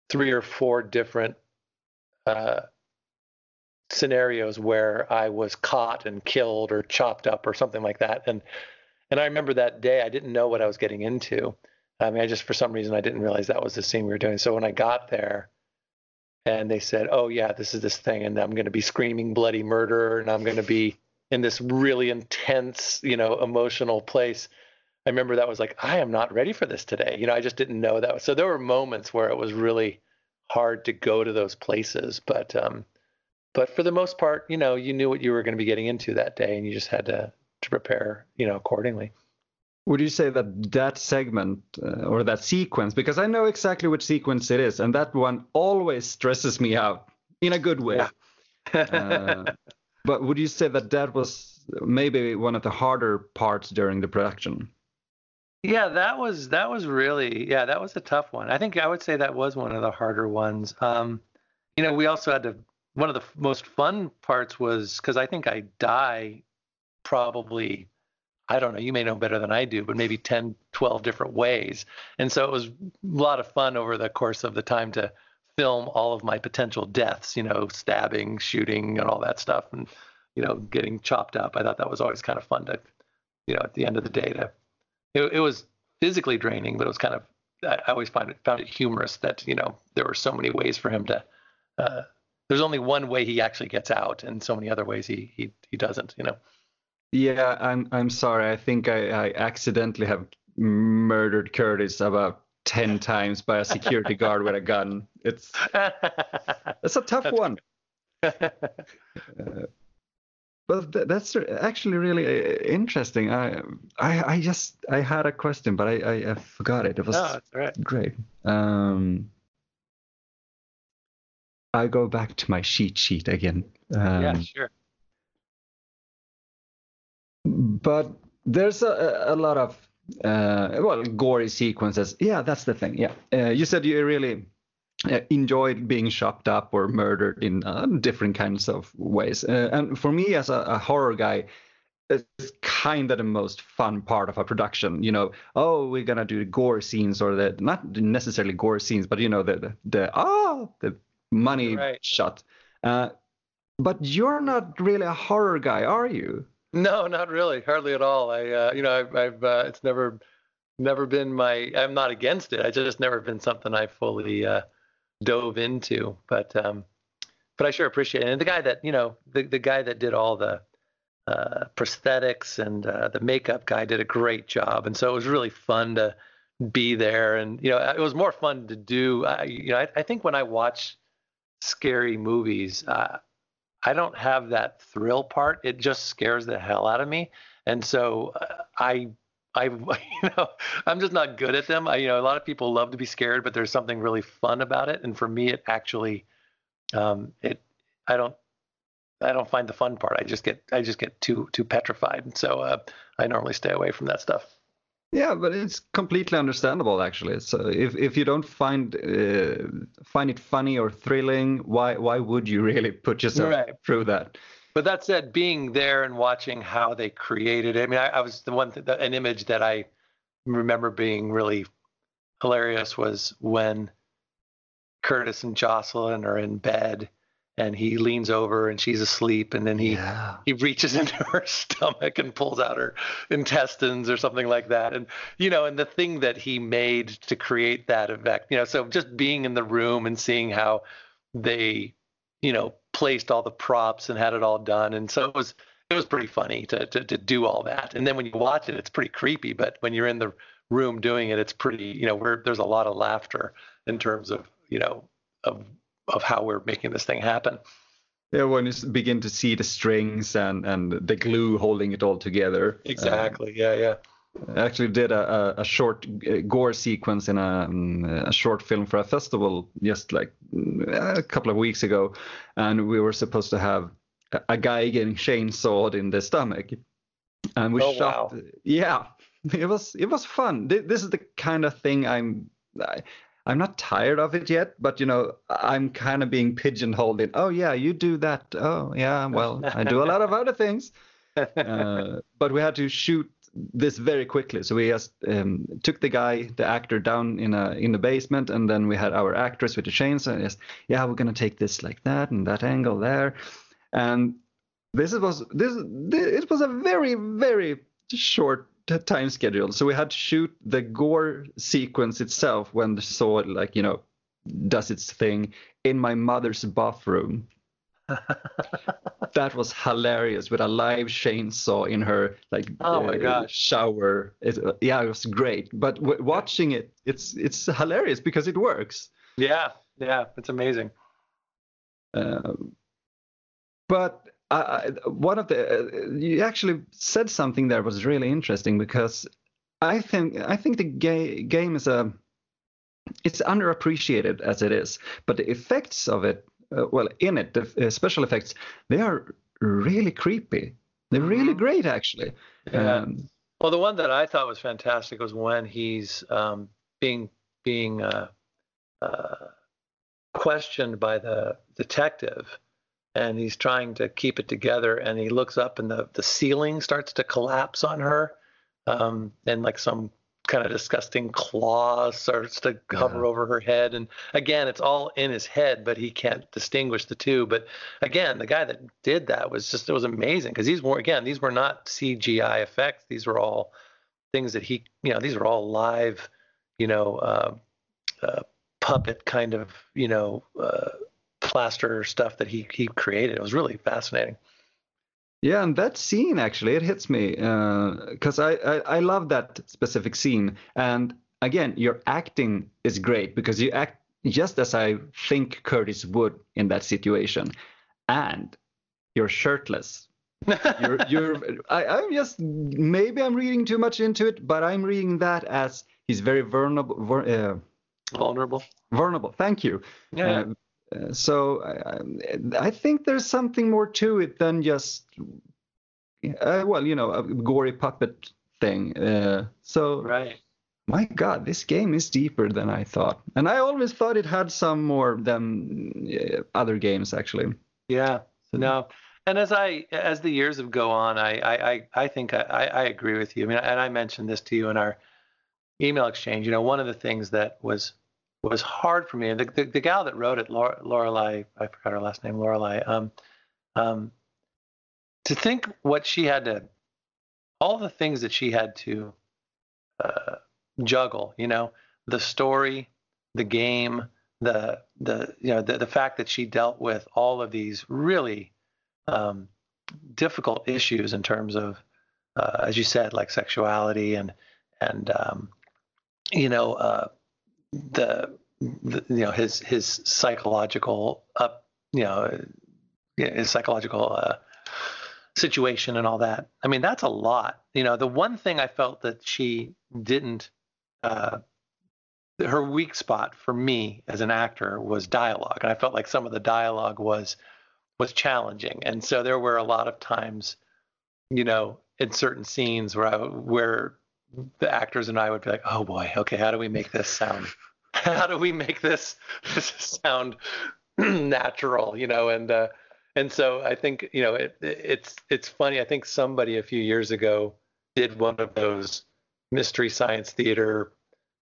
three or four different uh, scenarios where I was caught and killed or chopped up or something like that and and I remember that day I didn't know what I was getting into I mean I just for some reason I didn't realize that was the scene we were doing so when I got there and they said, "Oh yeah, this is this thing, and I'm going to be screaming bloody murder, and I'm going to be in this really intense, you know, emotional place." I remember that was like, I am not ready for this today. You know, I just didn't know that. So there were moments where it was really hard to go to those places, but um, but for the most part, you know, you knew what you were going to be getting into that day, and you just had to to prepare, you know, accordingly. Would you say that that segment uh, or that sequence, because I know exactly which sequence it is, and that one always stresses me out in a good way. Yeah. uh, but would you say that that was maybe one of the harder parts during the production? Yeah, that was that was really yeah that was a tough one. I think I would say that was one of the harder ones. Um, you know, we also had to. One of the most fun parts was because I think I die probably I don't know, you may know better than I do, but maybe 10, 12 different ways. And so it was a lot of fun over the course of the time to film all of my potential deaths, you know, stabbing, shooting, and all that stuff, and, you know, getting chopped up. I thought that was always kind of fun to, you know, at the end of the day, to, it, it was physically draining, but it was kind of, I always find it, found it humorous that, you know, there were so many ways for him to, uh, there's only one way he actually gets out, and so many other ways he, he, he doesn't, you know. Yeah, I'm I'm sorry. I think I, I accidentally have murdered Curtis about ten times by a security guard with a gun. It's it's a tough that's one. uh, but th- that's actually really uh, interesting. I, I I just I had a question, but I I, I forgot it. It was no, right. great. Um, I go back to my cheat sheet again. Um, yeah, sure but there's a, a lot of uh, well gory sequences. Yeah, that's the thing. Yeah, uh, you said you really enjoyed being chopped up or murdered in uh, different kinds of ways. Uh, and for me, as a, a horror guy, it's kind of the most fun part of a production. You know, oh, we're gonna do the gore scenes or the not necessarily gore scenes, but you know the the, the ah the money right. shot. Uh, but you're not really a horror guy, are you? No, not really, hardly at all. I, uh, you know, I've, I've uh, it's never, never been my. I'm not against it. I just never been something I fully uh, dove into. But, um, but I sure appreciate it. And the guy that, you know, the the guy that did all the uh, prosthetics and uh, the makeup guy did a great job. And so it was really fun to be there. And you know, it was more fun to do. I, you know, I, I think when I watch scary movies. Uh, I don't have that thrill part. It just scares the hell out of me. And so uh, I I you know I'm just not good at them. I you know a lot of people love to be scared, but there's something really fun about it. And for me, it actually um, it I don't I don't find the fun part. I just get I just get too too petrified. So uh, I normally stay away from that stuff. Yeah, but it's completely understandable actually. So if if you don't find uh, find it funny or thrilling, why why would you really put yourself right. through that? But that said, being there and watching how they created it. I mean, I, I was the one th- an image that I remember being really hilarious was when Curtis and Jocelyn are in bed and he leans over and she's asleep and then he yeah. he reaches into her stomach and pulls out her intestines or something like that and you know and the thing that he made to create that effect you know so just being in the room and seeing how they you know placed all the props and had it all done and so it was it was pretty funny to to, to do all that and then when you watch it it's pretty creepy but when you're in the room doing it it's pretty you know where there's a lot of laughter in terms of you know of of how we're making this thing happen. Yeah, when you begin to see the strings and and the glue holding it all together. Exactly. Um, yeah, yeah. I actually did a, a, a short uh, gore sequence in a, um, a short film for a festival just like a couple of weeks ago, and we were supposed to have a, a guy getting chainsawed in the stomach, and we oh, shot. Wow. Yeah, it was it was fun. This is the kind of thing I'm. I, I'm not tired of it yet, but you know, I'm kind of being pigeonholed in. Oh yeah, you do that. Oh yeah, well, I do a lot of other things. Uh, but we had to shoot this very quickly, so we just um, took the guy, the actor, down in a in the basement, and then we had our actress with the chainsaw. And just, yeah, we're gonna take this like that and that angle there, and this was this, this it was a very very short time schedule. So we had to shoot the gore sequence itself when the saw like you know does its thing in my mother's bathroom. that was hilarious with a live chainsaw in her like oh my uh, gosh shower. It, yeah, it was great. But w- watching it, it's it's hilarious because it works. Yeah, yeah, it's amazing. Um, but I, one of the uh, you actually said something there was really interesting because I think I think the ga- game is a it's underappreciated as it is, but the effects of it, uh, well, in it, the uh, special effects, they are really creepy. They're really mm-hmm. great, actually. Yeah. Um, well, the one that I thought was fantastic was when he's um, being being uh, uh questioned by the detective and he's trying to keep it together and he looks up and the, the ceiling starts to collapse on her um, and like some kind of disgusting claw starts to hover yeah. over her head and again it's all in his head but he can't distinguish the two but again the guy that did that was just it was amazing because these were again these were not cgi effects these were all things that he you know these were all live you know uh, uh, puppet kind of you know uh, plaster stuff that he he created. It was really fascinating. Yeah, and that scene actually it hits me because uh, I, I I love that specific scene. And again, your acting is great because you act just as I think Curtis would in that situation, and you're shirtless. you're, you're I, I'm just maybe I'm reading too much into it, but I'm reading that as he's very vulnerable. Uh, vulnerable. Vulnerable. Thank you. Yeah. Uh, so I, I, think there's something more to it than just uh, well you know a gory puppet thing uh, so right. my god this game is deeper than i thought. And i always thought it had some more than uh, other games actually. Yeah so, no. And as i as the years have go on i i i think i i agree with you. I mean and i mentioned this to you in our email exchange. You know one of the things that was was hard for me. The, the, the gal that wrote it, Lorelei, I forgot her last name, Lorelei. Um, um, to think what she had to, all the things that she had to uh, juggle. You know, the story, the game, the the you know the, the fact that she dealt with all of these really um, difficult issues in terms of, uh, as you said, like sexuality and and um, you know uh, the, the, you know his his psychological up you know his psychological uh, situation and all that. I mean that's a lot. You know the one thing I felt that she didn't uh, her weak spot for me as an actor was dialogue, and I felt like some of the dialogue was was challenging, and so there were a lot of times, you know, in certain scenes where I where the actors and I would be like, oh boy, okay, how do we make this sound? How do we make this, sound natural? You know, and uh, and so I think you know it, it's it's funny. I think somebody a few years ago did one of those mystery science theater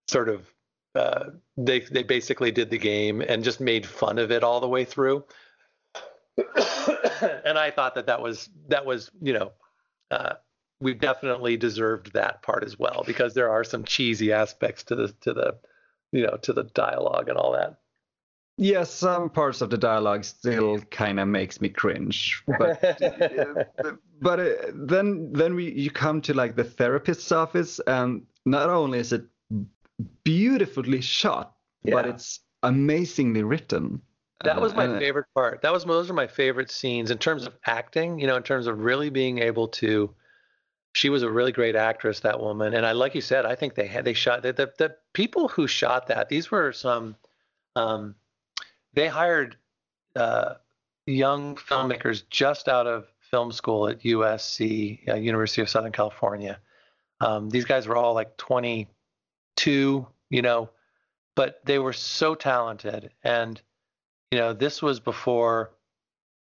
sort of. Uh, they they basically did the game and just made fun of it all the way through. and I thought that that was that was you know uh, we definitely deserved that part as well because there are some cheesy aspects to the to the you know to the dialogue and all that. Yes some parts of the dialogue still kind of makes me cringe but but uh, then then we you come to like the therapist's office and not only is it beautifully shot yeah. but it's amazingly written. That was my uh, favorite part. That was those are my favorite scenes in terms of acting you know in terms of really being able to she was a really great actress, that woman. And I, like you said, I think they had they shot the the, the people who shot that. These were some. Um, they hired uh, young filmmakers just out of film school at USC, uh, University of Southern California. Um, these guys were all like 22, you know, but they were so talented. And you know, this was before,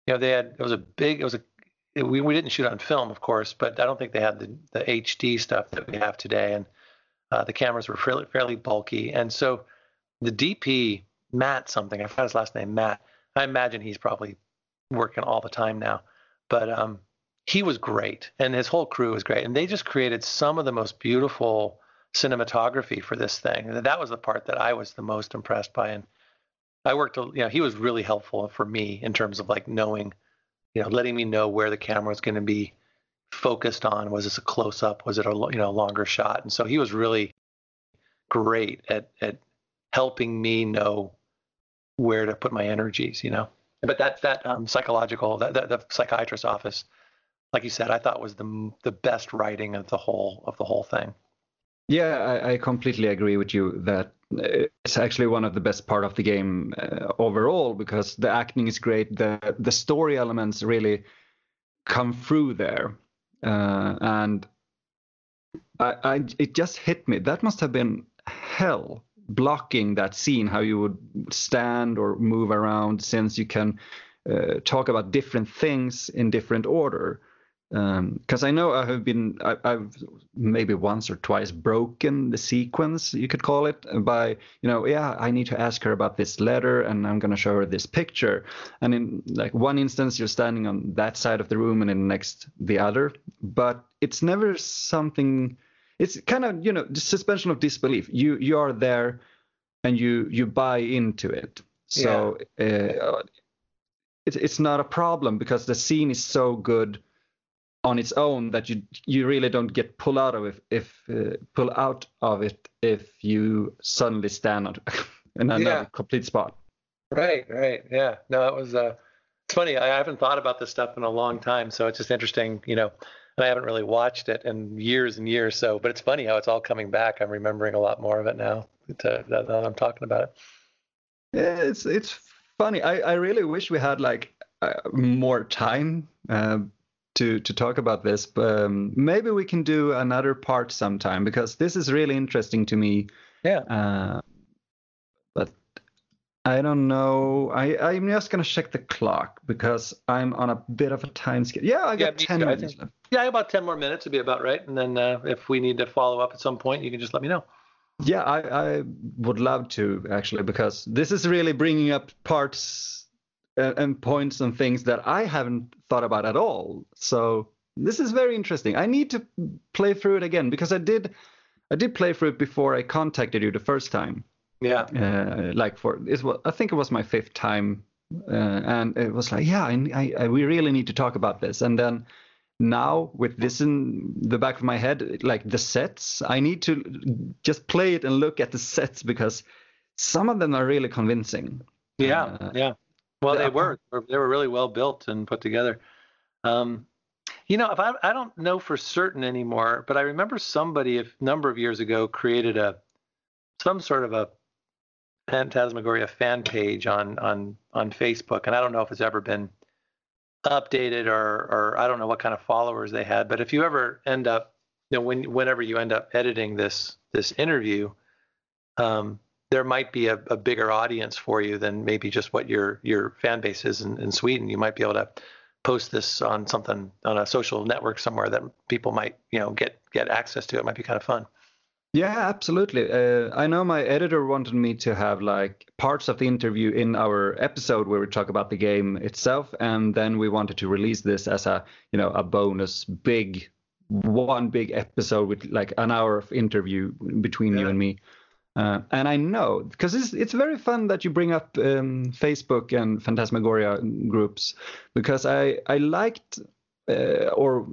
you know, they had it was a big it was a we we didn't shoot on film, of course, but I don't think they had the the HD stuff that we have today, and uh, the cameras were fairly fairly bulky, and so the DP Matt something I forgot his last name Matt. I imagine he's probably working all the time now, but um, he was great, and his whole crew was great, and they just created some of the most beautiful cinematography for this thing. And that was the part that I was the most impressed by. And I worked, you know, he was really helpful for me in terms of like knowing, you know, letting me know where the camera was going to be focused on. Was this a close up? Was it a you know longer shot? And so he was really great at at helping me know where to put my energies. You know, but that that um, psychological that, that the psychiatrist office, like you said, I thought was the the best writing of the whole of the whole thing. Yeah, I, I, completely agree with you that it's actually one of the best part of the game uh, overall because the acting is great. The the story elements really come through there, uh, and I, I it just hit me. That must have been hell blocking that scene. How you would stand or move around since you can uh, talk about different things in different order because um, I know I have been I, have maybe once or twice broken the sequence you could call it by you know yeah I need to ask her about this letter and I'm gonna show her this picture. And in like one instance you're standing on that side of the room and in the next the other. But it's never something it's kind of you know the suspension of disbelief. You you are there and you you buy into it. So yeah. uh, it, it's not a problem because the scene is so good on its own that you you really don't get pull out of it if uh, pull out of it if you suddenly stand on in another yeah. complete spot. Right, right, yeah. No, it was. Uh, it's funny. I haven't thought about this stuff in a long time, so it's just interesting, you know. And I haven't really watched it in years and years. So, but it's funny how it's all coming back. I'm remembering a lot more of it now to, that, that I'm talking about it. Yeah, it's it's funny. I I really wish we had like uh, more time. Uh, to to talk about this. But um, maybe we can do another part sometime because this is really interesting to me. Yeah. Uh, but I don't know. I I'm just gonna check the clock because I'm on a bit of a time scale. Yeah, I got yeah, ten minutes left. Yeah, about ten more minutes would be about right. And then uh, if we need to follow up at some point, you can just let me know. Yeah, I, I would love to actually because this is really bringing up parts and points and things that I haven't thought about at all. So this is very interesting. I need to play through it again because I did I did play through it before I contacted you the first time. Yeah. Uh, like for it was I think it was my fifth time, uh, and it was like yeah I, I, we really need to talk about this. And then now with this in the back of my head, like the sets, I need to just play it and look at the sets because some of them are really convincing. Yeah. Uh, yeah. Well, they were. They were really well built and put together. Um, you know, if I I don't know for certain anymore, but I remember somebody a number of years ago created a some sort of a Phantasmagoria fan page on on on Facebook, and I don't know if it's ever been updated or or I don't know what kind of followers they had. But if you ever end up, you know, when whenever you end up editing this this interview, um, there might be a, a, bigger audience for you than maybe just what your your fan base is in, in Sweden. You might be able to post this on something on a social network somewhere that people might you know get get access to. It might be kind of fun. Yeah, absolutely. Uh, I know my editor wanted me to have like parts of the interview in our episode where we talk about the game itself, and then we wanted to release this as a you know a bonus big one big episode with like an hour of interview between yeah. you and me. Uh, and I know because it's it's very fun that you bring up um, Facebook and Phantasmagoria groups because I I liked uh, or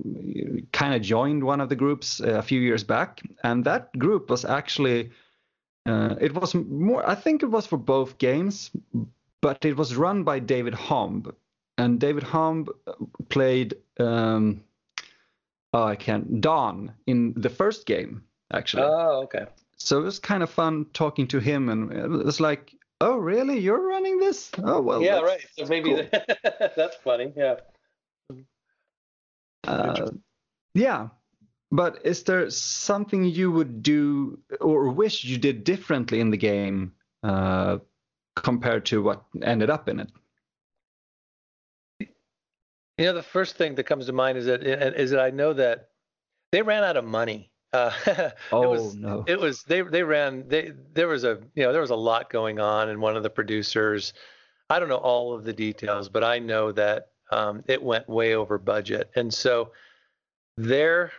kind of joined one of the groups uh, a few years back, and that group was actually uh, it was more I think it was for both games, but it was run by David Homb, and David Homb played um, oh I can't Don in the first game actually. Oh okay so it was kind of fun talking to him, and it was like, "Oh, really? You're running this? Oh, well." Yeah, right. So maybe cool. that's funny. Yeah. Uh, yeah, but is there something you would do or wish you did differently in the game uh, compared to what ended up in it? You know, the first thing that comes to mind is that is that I know that they ran out of money. Uh, oh it was, no! It was they they ran they there was a you know there was a lot going on, and one of the producers, I don't know all of the details, but I know that um, it went way over budget, and so their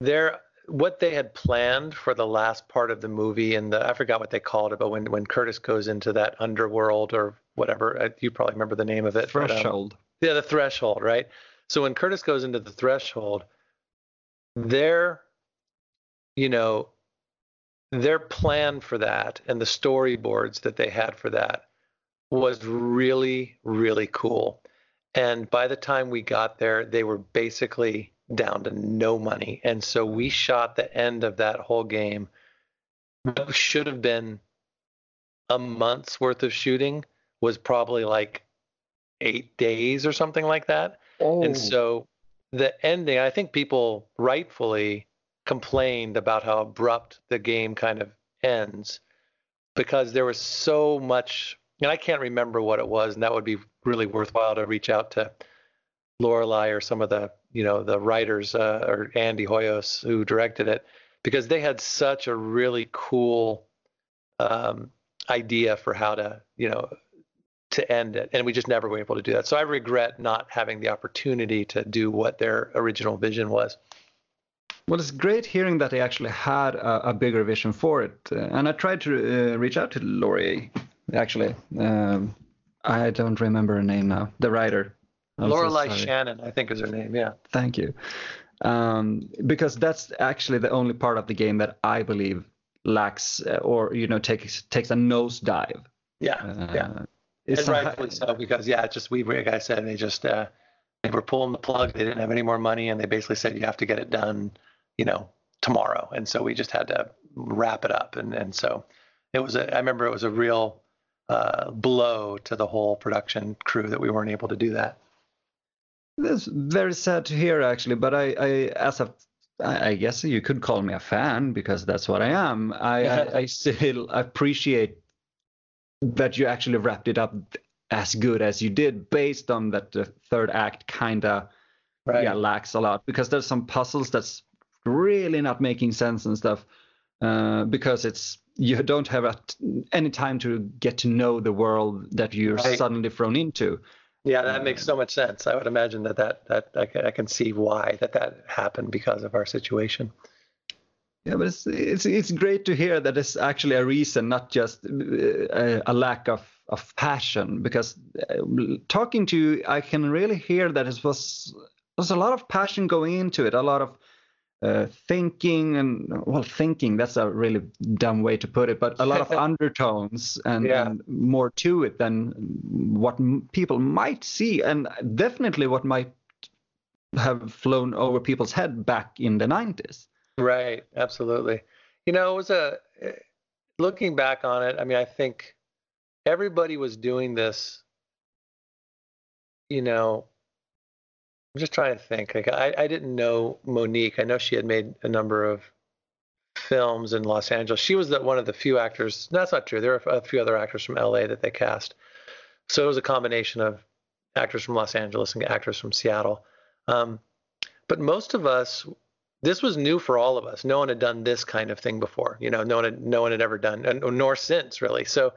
their what they had planned for the last part of the movie and the I forgot what they called it, but when when Curtis goes into that underworld or whatever, uh, you probably remember the name of it. Threshold. But, um, yeah, the threshold, right? So when Curtis goes into the threshold, their, you know, their plan for that and the storyboards that they had for that was really, really cool. And by the time we got there, they were basically down to no money. And so we shot the end of that whole game. What should have been a month's worth of shooting was probably like eight days or something like that. Oh. And so the ending, I think people rightfully complained about how abrupt the game kind of ends because there was so much, and I can't remember what it was, and that would be really worthwhile to reach out to Lorelei or some of the, you know, the writers uh, or Andy Hoyos who directed it because they had such a really cool um, idea for how to, you know, to end it. And we just never were able to do that. So I regret not having the opportunity to do what their original vision was. Well, it's great hearing that they actually had a, a bigger vision for it. Uh, and I tried to uh, reach out to Laurie, actually. Um, I don't remember her name now, the writer. Lorelei so Shannon, I think is her name. Yeah. Thank you. Um, because that's actually the only part of the game that I believe lacks uh, or you know takes takes a nosedive. Yeah. Uh, yeah. It's and rightfully so because yeah, just we like I said, they just uh, they were pulling the plug. They didn't have any more money, and they basically said you have to get it done, you know, tomorrow. And so we just had to wrap it up. And and so it was a. I remember it was a real uh, blow to the whole production crew that we weren't able to do that. That's very sad to hear, actually. But I, I as a I guess you could call me a fan because that's what I am. I, I, I still appreciate that you actually wrapped it up as good as you did based on that the third act kind of right. yeah lacks a lot because there's some puzzles that's really not making sense and stuff uh, because it's you don't have a, any time to get to know the world that you're right. suddenly thrown into yeah that makes so much sense i would imagine that that, that I, can, I can see why that that happened because of our situation yeah, but it's it's it's great to hear that it's actually a reason, not just a, a lack of of passion. Because uh, talking to you, I can really hear that it was there's a lot of passion going into it, a lot of uh, thinking and well, thinking that's a really dumb way to put it, but a lot of undertones and, yeah. and, more to it than what m- people might see, and definitely what might have flown over people's head back in the 90s. Right, absolutely. You know, it was a eh, looking back on it, I mean, I think everybody was doing this, you know, I'm just trying to think. Like I, I didn't know Monique. I know she had made a number of films in Los Angeles. She was the, one of the few actors. No, that's not true. There are a few other actors from LA that they cast. So it was a combination of actors from Los Angeles and actors from Seattle. Um, but most of us this was new for all of us. No one had done this kind of thing before. You know, no one had no one had ever done, nor since really. So,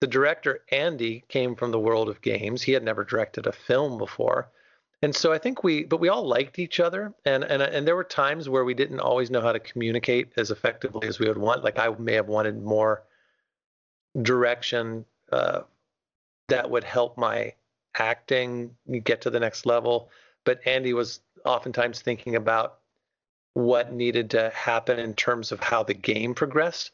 the director Andy came from the world of games. He had never directed a film before, and so I think we, but we all liked each other, and and and there were times where we didn't always know how to communicate as effectively as we would want. Like I may have wanted more direction uh, that would help my acting get to the next level, but Andy was oftentimes thinking about what needed to happen in terms of how the game progressed.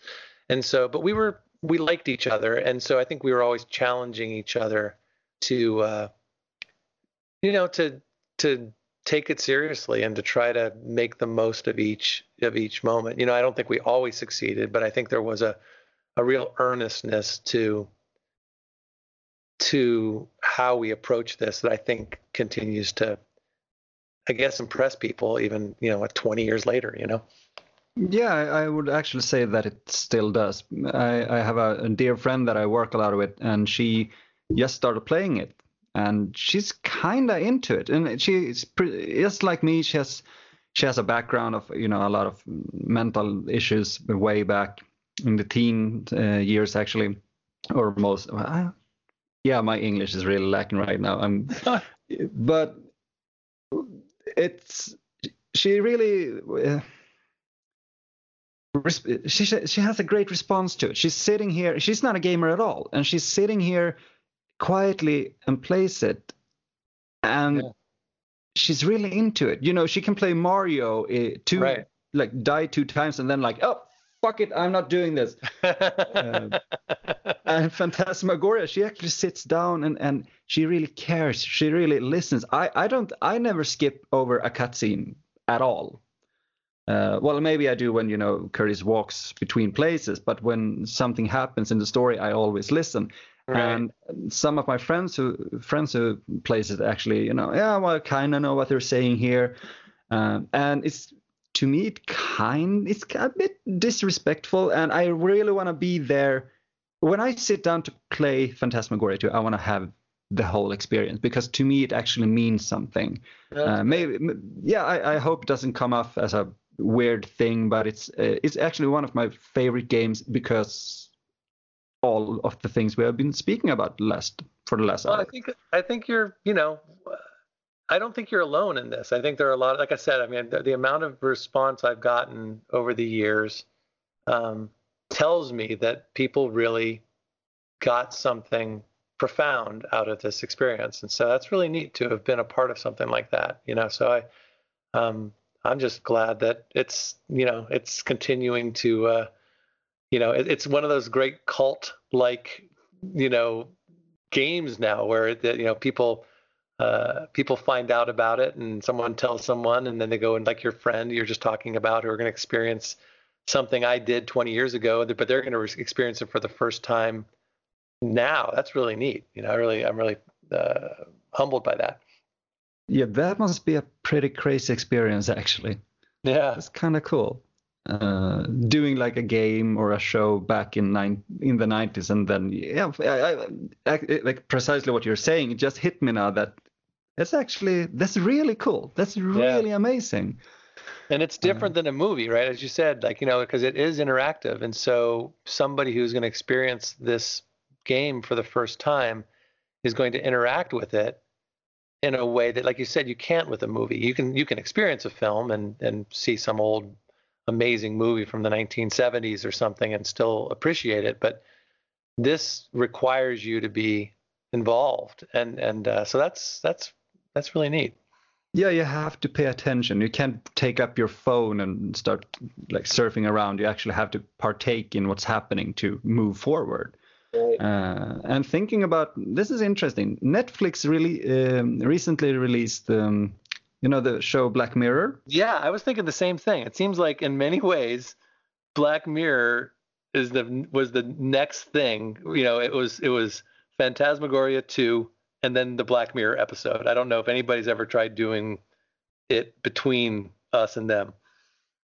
And so, but we were we liked each other, and so I think we were always challenging each other to, uh, you know, to to take it seriously and to try to make the most of each of each moment. You know, I don't think we always succeeded, but I think there was a a real earnestness to to how we approach this that I think continues to I guess impress people even you know 20 years later you know Yeah, I, would actually say that it still does. I, I have a, a dear friend that I work a lot with, and she just started playing it, and she's kind of into it. And she's pretty, just like me. She has she has a background of you know a lot of mental issues way back in the teen uh, years actually, or most. Uh, yeah, my English is really lacking right now. I'm, but it's she really. Uh, she she has a great response to it. She's sitting here. She's not a gamer at all, and she's sitting here quietly and plays it, and yeah. she's really into it. You know, she can play Mario uh, two right. like die two times and then like oh fuck it, I'm not doing this. uh, and Phantasmagoria, she actually sits down and and she really cares. She really listens. I I don't I never skip over a cutscene at all. Uh, well, maybe I do when you know Curtis walks between places, but when something happens in the story, I always listen. Right. And some of my friends who friends who plays it actually, you know, yeah, well, I kind of know what they're saying here, um, and it's to me it kind it's a bit disrespectful, and I really want to be there when I sit down to play Phantasmagoria 2. I want to have the whole experience because to me it actually means something. Uh, maybe, yeah, I, I hope it doesn't come off as a weird thing, but it's uh, it's actually one of my favorite games because all of the things we have been speaking about last for the last well, hour. I think I think you're you know I don't think you're alone in this. I think there are a lot. Like I said, I mean the, the amount of response I've gotten over the years um, tells me that people really got something profound out of this experience, and so that's really neat to have been a part of something like that. You know, so I. Um, I'm just glad that it's you know it's continuing to uh, you know it, it's one of those great cult like you know games now where it, you know people uh, people find out about it and someone tells someone and then they go and like your friend you're just talking about who are going to experience something I did 20 years ago but they're going to experience it for the first time now that's really neat you know I really I'm really uh, humbled by that yeah, that must be a pretty crazy experience, actually. Yeah, it's kind of cool. Uh, doing like a game or a show back in nine in the 90s, and then yeah, I, I, I, like precisely what you're saying. It just hit me now that it's actually that's really cool. That's really yeah. amazing. And it's different uh, than a movie, right? As you said, like you know, because it is interactive, and so somebody who's going to experience this game for the first time is going to interact with it in a way that, like you said, you can't with a movie. You can you can experience a film and and see some old amazing movie from the 1970s or something and still appreciate it, but this requires you to be involved, and and uh, so that's that's that's really neat. Yeah, you have to pay attention. You can't take up your phone and start like surfing around. You actually have to partake in what's happening to move forward. Uh, and thinking about this is interesting. Netflix really um, recently released, um, you know, the show Black Mirror. Yeah, I was thinking the same thing. It seems like in many ways, Black Mirror is the was the next thing. You know, it was it was Phantasmagoria two, and then the Black Mirror episode. I don't know if anybody's ever tried doing it between us and them.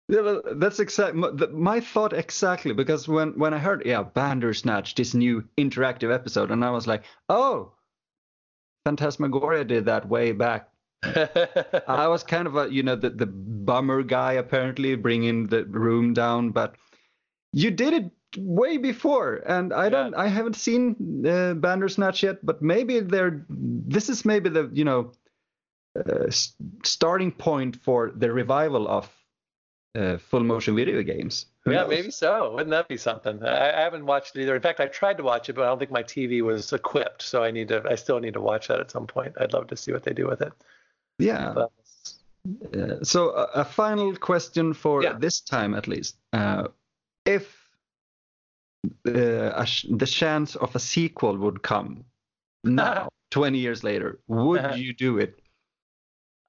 Yeah, that's exactly my thought exactly because when when I heard yeah Bandersnatch this new interactive episode and I was like oh Phantasmagoria did that way back I was kind of a you know the the bummer guy apparently bringing the room down but you did it way before and I don't. I haven't seen uh, Bandersnatch yet but maybe they're this is maybe the you know uh, starting point for the revival of uh, full motion video games. Who yeah, knows? maybe so. Wouldn't that be something? I, I, haven't watched it either. In fact, I tried to watch it, but I don't think my TV was equipped. So I need to. I still need to watch that at some point. I'd love to see what they do with it. Yeah. But, uh, so a, a, final question for yeah. this time, at least. Uh, if uh, sh- the chance of a sequel would come now, 20 years later, would you do it?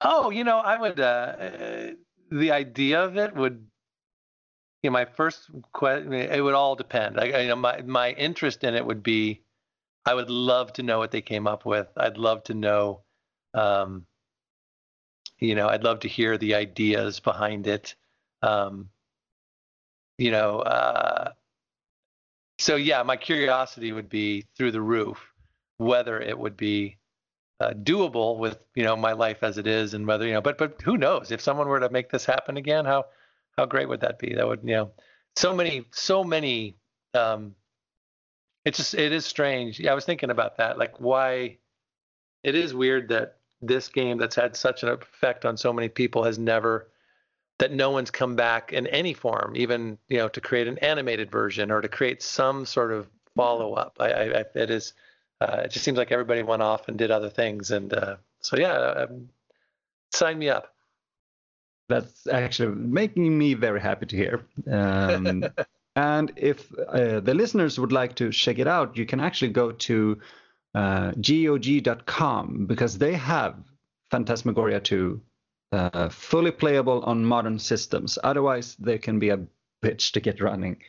Oh, you know, I would. Uh, the idea of it would you know, my first question it would all depend I, you know my my interest in it would be i would love to know what they came up with i'd love to know um, you know i'd love to hear the ideas behind it um, you know, uh, so yeah, my curiosity would be through the roof, whether it would be uh, doable with you know my life as it is, and whether you know, but but who knows if someone were to make this happen again, how how great would that be? That would you know, so many so many. Um, it's just it is strange. Yeah, I was thinking about that, like why. It is weird that this game that's had such an effect on so many people has never that no one's come back in any form, even you know to create an animated version or to create some sort of follow up. I, I, it is uh, it just seems like everybody went off and did other things, and uh, so yeah, um, sign me up. That's actually making me very happy to hear. Um, and if uh, the listeners would like to check it out, you can actually go to uh, GOG.com because they have Phantasmagoria 2 uh, fully playable on modern systems. Otherwise, they can be a bitch to get running.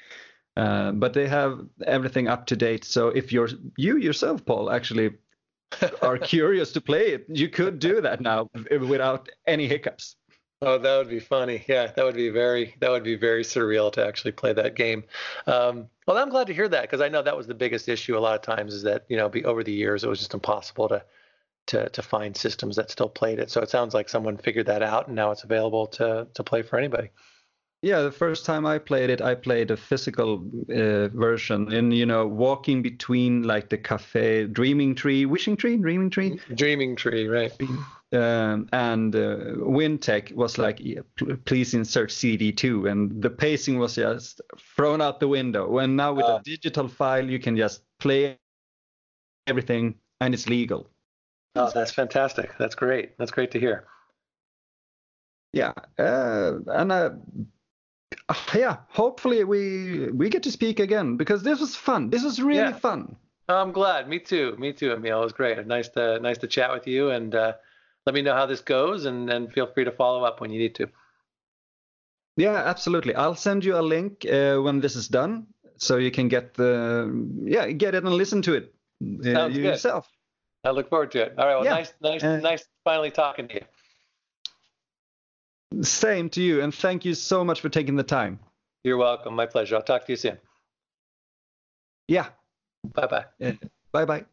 Uh, but they have everything up to date. So if you're you yourself, Paul, actually are curious to play it, you could do that now without any hiccups. Oh, that would be funny. Yeah, that would be very that would be very surreal to actually play that game. Um, well, I'm glad to hear that because I know that was the biggest issue a lot of times is that you know be over the years it was just impossible to to to find systems that still played it. So it sounds like someone figured that out, and now it's available to to play for anybody. Yeah, the first time I played it, I played a physical uh, version, and you know, walking between like the cafe, Dreaming Tree, Wishing Tree, Dreaming Tree, Dreaming Tree, right? Um, and uh, WynTech was like, yeah, please insert CD2, and the pacing was just thrown out the window. And now with uh, a digital file, you can just play everything, and it's legal. Oh, that's fantastic. That's great. That's great to hear. Yeah, uh, and uh, yeah, hopefully we we get to speak again because this was fun. This was really yeah. fun. I'm glad. Me too. Me too, Emil. It was great. Nice to nice to chat with you, and uh, let me know how this goes, and and feel free to follow up when you need to. Yeah, absolutely. I'll send you a link uh, when this is done, so you can get the yeah get it and listen to it uh, yourself. Good. I look forward to it. All right. Well, yeah. nice, nice, uh, nice finally talking to you. Same to you, and thank you so much for taking the time. You're welcome. My pleasure. I'll talk to you soon. Yeah. Bye bye. bye bye.